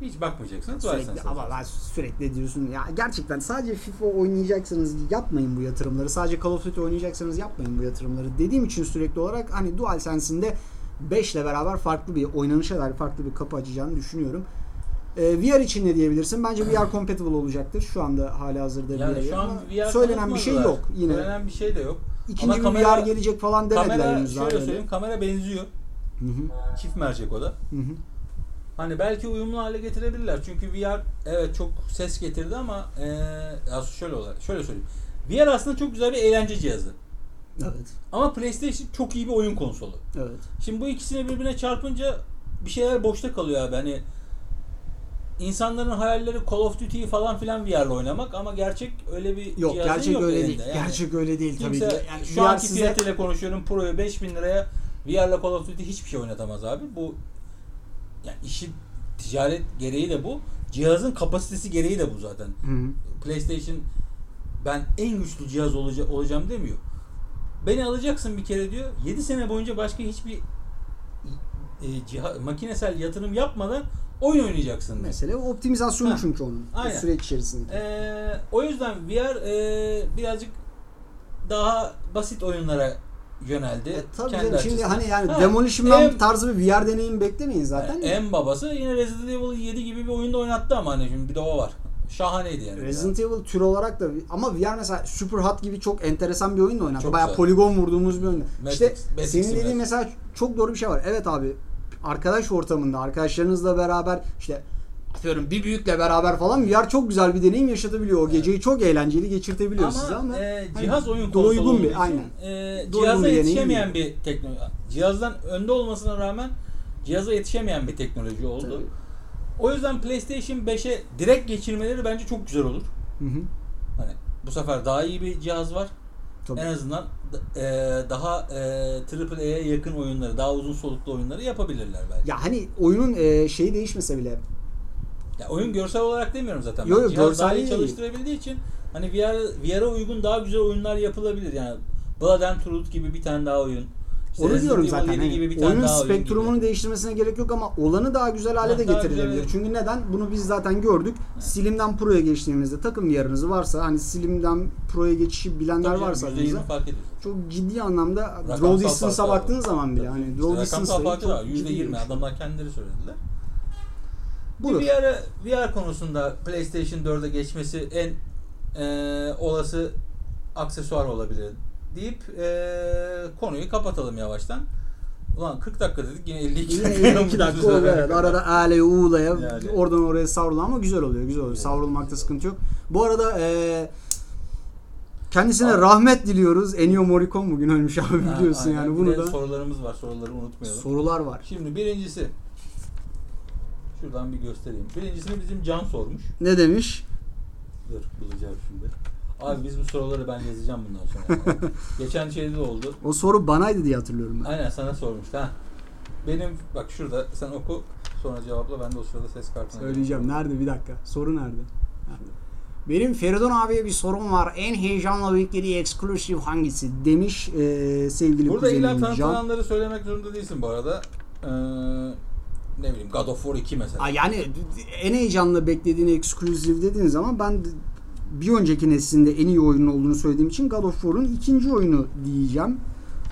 Hiç bakmayacaksın. Sürekli ama ben sürekli diyorsun ya gerçekten sadece FIFA oynayacaksanız yapmayın bu yatırımları. Sadece Call of Duty oynayacaksanız yapmayın bu yatırımları. Dediğim için sürekli olarak hani DualSense'in de 5 ile beraber farklı bir oynanışa dair farklı bir kapı açacağını düşünüyorum. Ee, VR için ne diyebilirsin? Bence VR compatible olacaktır. Şu anda hala hazırda Yani VR. şu an VR söylenen bir şey yok yine. Söylenen bir şey de yok. İkinci Ama bir kamera- VR gelecek falan demediler Kamera henüz şöyle öyle. söyleyeyim kamera benziyor. Hı hı, Çift mercek o da. hı hı. Hani belki uyumlu hale getirebilirler. Çünkü VR evet çok ses getirdi ama ya şöyle olarak şöyle söyleyeyim. VR aslında çok güzel bir eğlence cihazı. Evet. Ama PlayStation çok iyi bir oyun konsolu. Evet. Şimdi bu ikisini birbirine çarpınca bir şeyler boşta kalıyor abi. Hani insanların hayalleri Call of Duty'yi falan filan VR'la oynamak ama gerçek öyle bir Yok gerçek yok öyle elinde. değil. Yani Gerçek öyle değil tabii ki. Yani şu VR anki size- fiyatıyla konuşuyorum. Pro'yu 5000 liraya VR'la Call of Duty hiçbir şey oynatamaz abi. Bu yani işin ticaret gereği de bu. Cihazın kapasitesi gereği de bu zaten. Hı hı. PlayStation ben en güçlü cihaz olaca- olacağım demiyor. Beni alacaksın bir kere diyor. 7 sene boyunca başka hiçbir e, ciha- makinesel yatırım yapmadan oyun oynayacaksın diyor. Mesele optimizasyonu Ha, çünkü onun. Aynen. süreç içerisinde. Ee, o yüzden VR e, birazcık daha basit oyunlara yöneldi. E, tabii Kendi canım şimdi hani yani Ha, Demolition Man en- tarzı bir VR deneyim beklemeyin zaten. Yani en babası yine Resident Evil 7 gibi bir oyunda oynattı ama hani şimdi bir de o var. Şahaneydi yani. Resident Evil tür olarak da ama VR mesela Super Hot gibi çok enteresan bir oyun da oynattı. Çok Bayağı güzel. poligon vurduğumuz bir oyun. İşte Matrix senin dediğin mesela çok doğru bir şey var. Evet abi arkadaş ortamında arkadaşlarınızla beraber işte atıyorum bir büyükle beraber falan VR çok güzel bir deneyim yaşatabiliyor. O geceyi çok eğlenceli geçirtebiliyor size ama e, hani cihaz oyun konsolu doygun olduğu bir için, aynen. e, cihaza bir yetişemeyen bir teknoloji. Cihazdan önde olmasına rağmen cihaza yetişemeyen bir teknoloji oldu. Tabii. O yüzden PlayStation 5'e direkt geçirmeleri bence çok güzel olur. Hı hı. Hani bu sefer daha iyi bir cihaz var. Tabii. En azından e, daha e, AAA'ye yakın oyunları, daha uzun soluklu oyunları yapabilirler belki. Ya hani oyunun e, şeyi değişmese bile Ya oyun görsel olarak demiyorum zaten. Yo, Ben yo, Cihaz daha iyi görsel değil. çalıştırabildiği için hani VR VR'a uygun daha güzel oyunlar yapılabilir. Yani Blood and Truth gibi bir tane daha oyun. İşte Onu diyorum zaten. 7 Hani gibi bir tane oyunun daha oyun spektrumunu gibi. değiştirmesine gerek yok ama olanı daha güzel hale Ha, de getirilebilir. güzel. Çünkü neden? Bunu biz zaten gördük. Slim'den Pro'ya geçtiğimizde takım yarınızı varsa hani Slim'den Pro'ya geçişi bilenler Tabii varsa %20 aranızda, fark ediyor. çok ciddi anlamda Rakamsal draw distance'a baktığın zaman bile hani İşte draw çok ciddi %20 bir şey. adamlar kendileri söylediler. Budur. Bir VR, VR konusunda PlayStation 4'e geçmesi en e, olası aksesuar olabilir deyip e, konuyu kapatalım yavaştan. Ulan 40 dakika dedik yine 52 Yine dakika. 52 dakika oldu evet. Arada ağlaya uğulaya Yani. oradan oraya savrulu ama güzel oluyor. Güzel oluyor. Evet. Savrulmakta sıkıntı yok. Bu arada eee kendisine Abi. rahmet diliyoruz. Ennio Morricone bugün ölmüş abi Ha, biliyorsun aynen. yani bunu da sorularımız var. Soruları unutmayalım. sorular var. Şimdi birincisi şuradan bir göstereyim. Birincisini bizim Can sormuş. Ne demiş? Dur bulacağım şimdi. Abi biz bu soruları ben yazacağım bundan sonra. Geçen şeyde de oldu. O soru banaydı diye hatırlıyorum ben. Aynen sana sormuş. Ha. Benim bak şurada sen oku sonra cevapla ben de o sırada ses kartına Söyleyeceğim. Nerede? Bir dakika. Soru nerede? Benim Feridun abiye bir sorum var. En heyecanla beklediği exclusive hangisi? Demiş eee, sevgili Burada illa tanıtılanları söylemek zorunda değilsin bu arada. Ee, ne bileyim God of War 2 mesela. Aa, Yani en heyecanla beklediğin exclusive dediğin zaman ben bir önceki neslinde en iyi oyunun olduğunu söylediğim için God of War'un ikinci oyunu diyeceğim.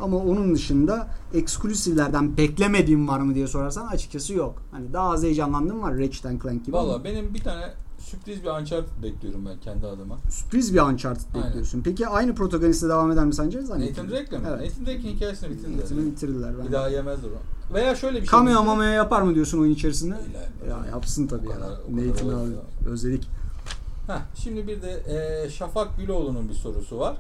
Ama onun dışında eksklusivlerden beklemediğim var mı diye sorarsan açıkçası yok. Hani daha az heyecanlandığım var Ratchet Clank gibi. Valla benim bir tane sürpriz bir Uncharted bekliyorum ben kendi adıma. Sürpriz bir Uncharted Aynen. bekliyorsun. Peki aynı protagoniste devam eder mi sence? Zannetmiyorum. Nathan Drake'le mi? Evet. Nathan Drake'in hikayesini bitirdiler. Nathan'ı bitirdiler. Bir Ben. daha yemezler o. Veya şöyle bir şey. Cameo mamaya yapar mı diyorsun oyun içerisinde? İlla- Ya yapsın tabii ya. kadar- ya. özledik. Heh, şimdi bir de e, Şafak Güloğlu'nun bir sorusu var.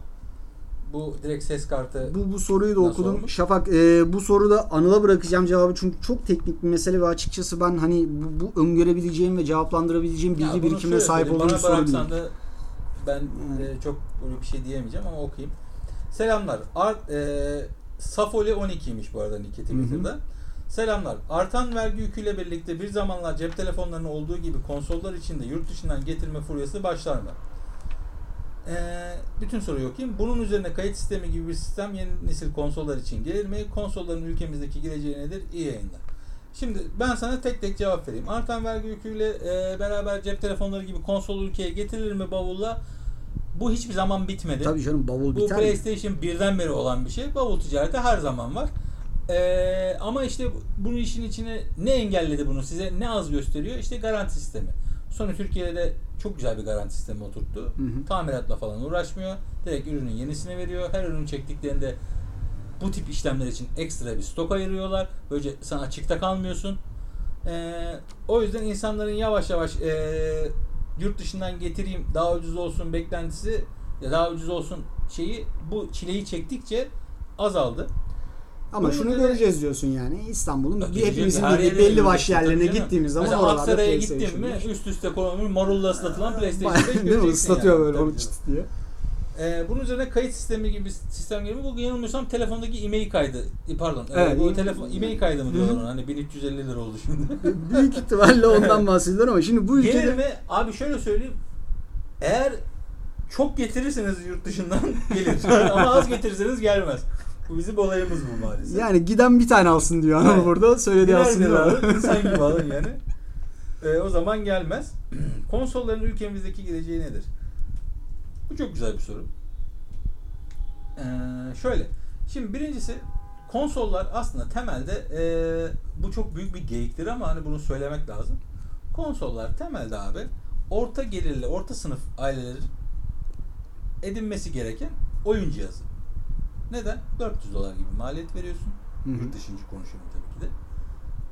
Bu direkt ses kartı Bu, bu soruyu da Nasıl okudum. olmuş? Şafak e, bu soruda Anıl'a bırakacağım cevabı çünkü çok teknik bir mesele ve açıkçası ben hani bu, bu öngörebileceğim ve cevaplandırabileceğim bilgi birikimine sahip olduğum bir soru değil. ben e, çok böyle bir şey diyemeyeceğim ama okuyayım. Selamlar. Art, e, Safoli 12'ymiş bu arada Nick'i Twitter'da. Selamlar. Artan vergi yüküyle birlikte bir zamanlar cep telefonlarının olduğu gibi konsollar için de yurt dışından getirme furyası başlar mı? Ee, bütün soruyu okuyayım. Bunun üzerine kayıt sistemi gibi bir sistem yeni nesil konsollar için gelir mi? Konsolların ülkemizdeki geleceği nedir? İyi yayınlar. Şimdi ben sana tek tek cevap vereyim. Artan vergi yüküyle e, beraber cep telefonları gibi konsol ülkeye getirilir mi bavulla? Bu hiçbir zaman bitmedi. Tabii canım bavul Bu biter mi? PlayStation birden beri olan bir şey. Bavul ticareti her zaman var. Ee, ama işte bunun işin içine ne engelledi bunu size ne az gösteriyor? İşte garanti sistemi. Sony Türkiye'de de çok güzel bir garanti sistemi oturttu. Hı hı. Tamiratla falan uğraşmıyor. Direkt ürünün yenisini veriyor. Her ürün çektiklerinde bu tip işlemler için ekstra bir stok ayırıyorlar. Böylece sen açıkta kalmıyorsun. Ee, o yüzden insanların yavaş yavaş ee, yurt dışından getireyim daha ucuz olsun beklentisi ya daha ucuz olsun şeyi bu çileyi çektikçe azaldı. Ama Bunun şunu üzerine- göreceğiz diyorsun yani. İstanbul'un bir hepimizin bildiği belli başlı yerlerine gittiğimiz zaman Mesela oralarda Aksaray'a PlayStation mi üst üste konulmuş marulla ıslatılan PlayStation 5 Bayağı değil mi? göreceksin Islatıyor yani. böyle onu çıt diye. Ee, bunun üzerine kayıt sistemi gibi sistem gibi bu yanılmıyorsam telefondaki e-mail kaydı e, pardon Evet, e, bu e- telefon e-mail kaydı mı diyorlar ona hani 1350 lira oldu şimdi. Büyük ihtimalle ondan bahsediyorlar ama şimdi bu Gelir ülkede mi? Abi şöyle söyleyeyim. Eğer çok getirirseniz yurt dışından gelir. Ama az getirirseniz gelmez. Bu bizim olayımız bu maalesef. yani giden bir tane alsın diyor Evet. burada. Birer o. alın, insan gibi alın yani. Ee, o zaman gelmez. Konsolların ülkemizdeki geleceği nedir? Bu çok güzel bir soru. Ee, şöyle. Şimdi birincisi konsollar aslında temelde ee, bu çok büyük bir geyiktir ama hani bunu söylemek lazım. Konsollar temelde abi orta gelirli, orta sınıf ailelerin edinmesi gereken oyun cihazı. Neden? 400 dolar gibi maliyet veriyorsun. Hı hı. Yurt dışıncı konuşuyorum tabii ki de.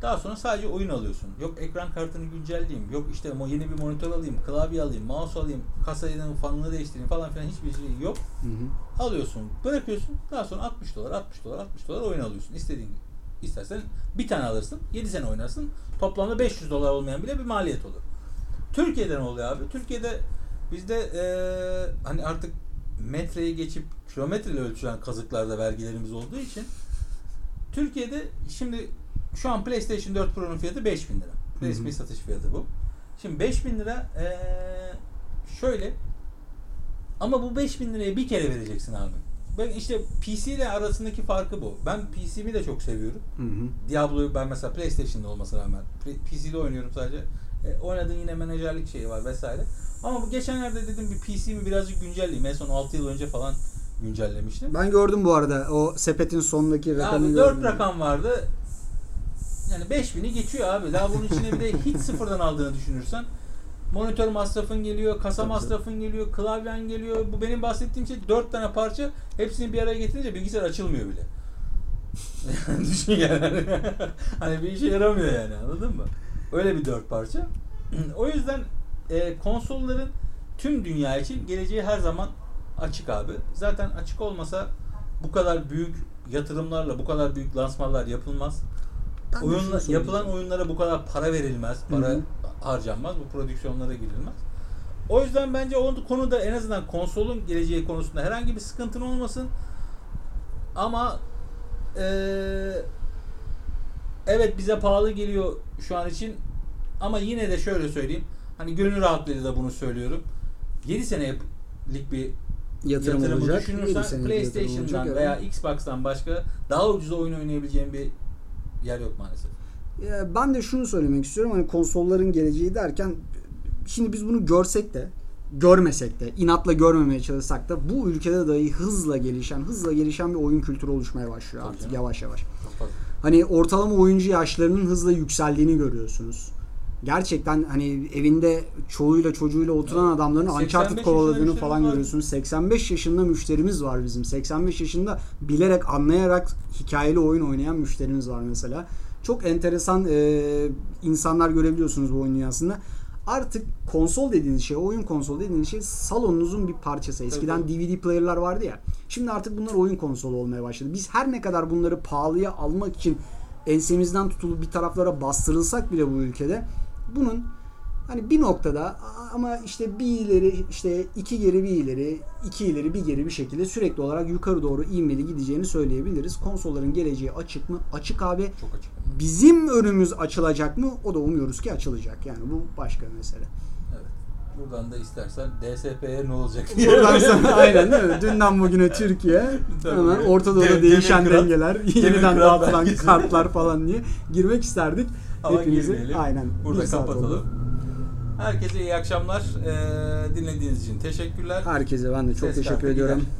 Daha sonra sadece oyun alıyorsun. Yok ekran kartını güncelleyeyim. Yok işte yeni bir monitör alayım, klavye alayım, mouse alayım, kasayı fanını değiştireyim falan filan hiçbir şey yok. Hı hı. Alıyorsun, bırakıyorsun. Daha sonra 60 dolar, 60 dolar, 60 dolar oyun alıyorsun. İstediğin gibi. İstersen bir tane alırsın, 7 sene oynarsın. Toplamda 500 dolar olmayan bile bir maliyet olur. Türkiye'de ne oluyor abi? Türkiye'de bizde eee, hani artık metreyi geçip kilometreyle ölçülen kazıklarda vergilerimiz olduğu için Türkiye'de şimdi şu an PlayStation 4 Pro'nun fiyatı 5000 lira. Resmi satış fiyatı bu. Şimdi 5000 lira eee, şöyle ama bu 5000 liraya bir kere vereceksin abi. Ben işte PC ile arasındaki farkı bu. Ben PC'mi de çok seviyorum. Hı hı. Diablo'yu ben mesela PlayStation'da olmasına rağmen PC'de oynuyorum sadece. E, oynadığın yine menajerlik şeyi var vesaire. Ama bu geçenlerde dedim bir PC'mi birazcık güncelleyeyim. En son 6 yıl önce falan güncellemiştim. Ben gördüm bu arada o sepetin sonundaki rakamı Abi gördüm. 4 rakam vardı. Yani 5000'i geçiyor abi. Daha bunun içine bir de hiç sıfırdan aldığını düşünürsen monitör masrafın geliyor, kasa masrafın geliyor, klavyen geliyor. Bu benim bahsettiğim şey 4 tane parça. Hepsini bir araya getirince bilgisayar açılmıyor bile. Düşün yani. hani bir işe yaramıyor yani anladın mı? Öyle bir dört parça. o yüzden e, konsolların tüm dünya için geleceği her zaman açık abi. Zaten açık olmasa bu kadar büyük yatırımlarla bu kadar büyük lansmanlar yapılmaz. Ben Oyunla, yapılan oyunlara bu kadar para verilmez, para Hı hı. harcanmaz, bu prodüksiyonlara girilmez. O yüzden bence o konuda en azından konsolun geleceği konusunda herhangi bir sıkıntın olmasın. Ama eee, evet bize pahalı geliyor şu an için ama yine de şöyle söyleyeyim. Hani gönül rahatlığıyla da bunu söylüyorum. 7 senelik bir yatırım yatırımı olacak. düşünürsen PlayStation'dan olacak, veya evet. Xbox'tan başka daha ucuza oyun oynayabileceğin bir yer yok maalesef. Ya Ben de şunu söylemek istiyorum hani konsolların geleceği derken şimdi biz bunu görsek de görmesek de inatla görmemeye çalışsak da bu ülkede dahi hızla gelişen hızla gelişen bir oyun kültürü oluşmaya başlıyor Tabii artık canım. yavaş yavaş. Hani ortalama oyuncu yaşlarının hızla yükseldiğini görüyorsunuz. Gerçekten hani evinde çoluğuyla çocuğuyla oturan Evet. adamların 85 Uncharted kovaladığını falan var. görüyorsunuz. 85 yaşında müşterimiz var bizim. 85 yaşında bilerek anlayarak hikayeli oyun oynayan müşterimiz var mesela. Çok enteresan e, insanlar görebiliyorsunuz bu oyun dünyasında. Artık konsol dediğiniz şey, oyun konsolu dediğiniz şey salonunuzun bir parçası. Eskiden Tabii. DVD player'lar vardı ya. Şimdi artık bunlar oyun konsolu olmaya başladı. Biz her ne kadar bunları pahalıya almak için ensemizden tutulup bir taraflara bastırılsak bile bu ülkede bunun hani bir noktada ama işte bir ileri işte iki geri bir ileri iki ileri bir geri bir şekilde sürekli olarak yukarı doğru ivmeli gideceğini söyleyebiliriz. Konsolların geleceği açık mı? Açık abi. Çok açık. Bizim önümüz açılacak mı? O da umuyoruz ki açılacak. Yani bu başka bir mesele. Evet. Buradan da istersen DSP'ye ne olacak diye. Buradan sonra aynen değil mi? Dünden bugüne Türkiye Tabii. hemen Orta Doğu'da değişen dengeler, yeniden dağıtılan kartlar falan diye girmek isterdik. Ama Hepinizi girmeyelim. aynen Burada kapatalım. Herkese iyi akşamlar. Ee, dinlediğiniz için teşekkürler. Herkese ben de çok Ses teşekkür ediyorum. gider.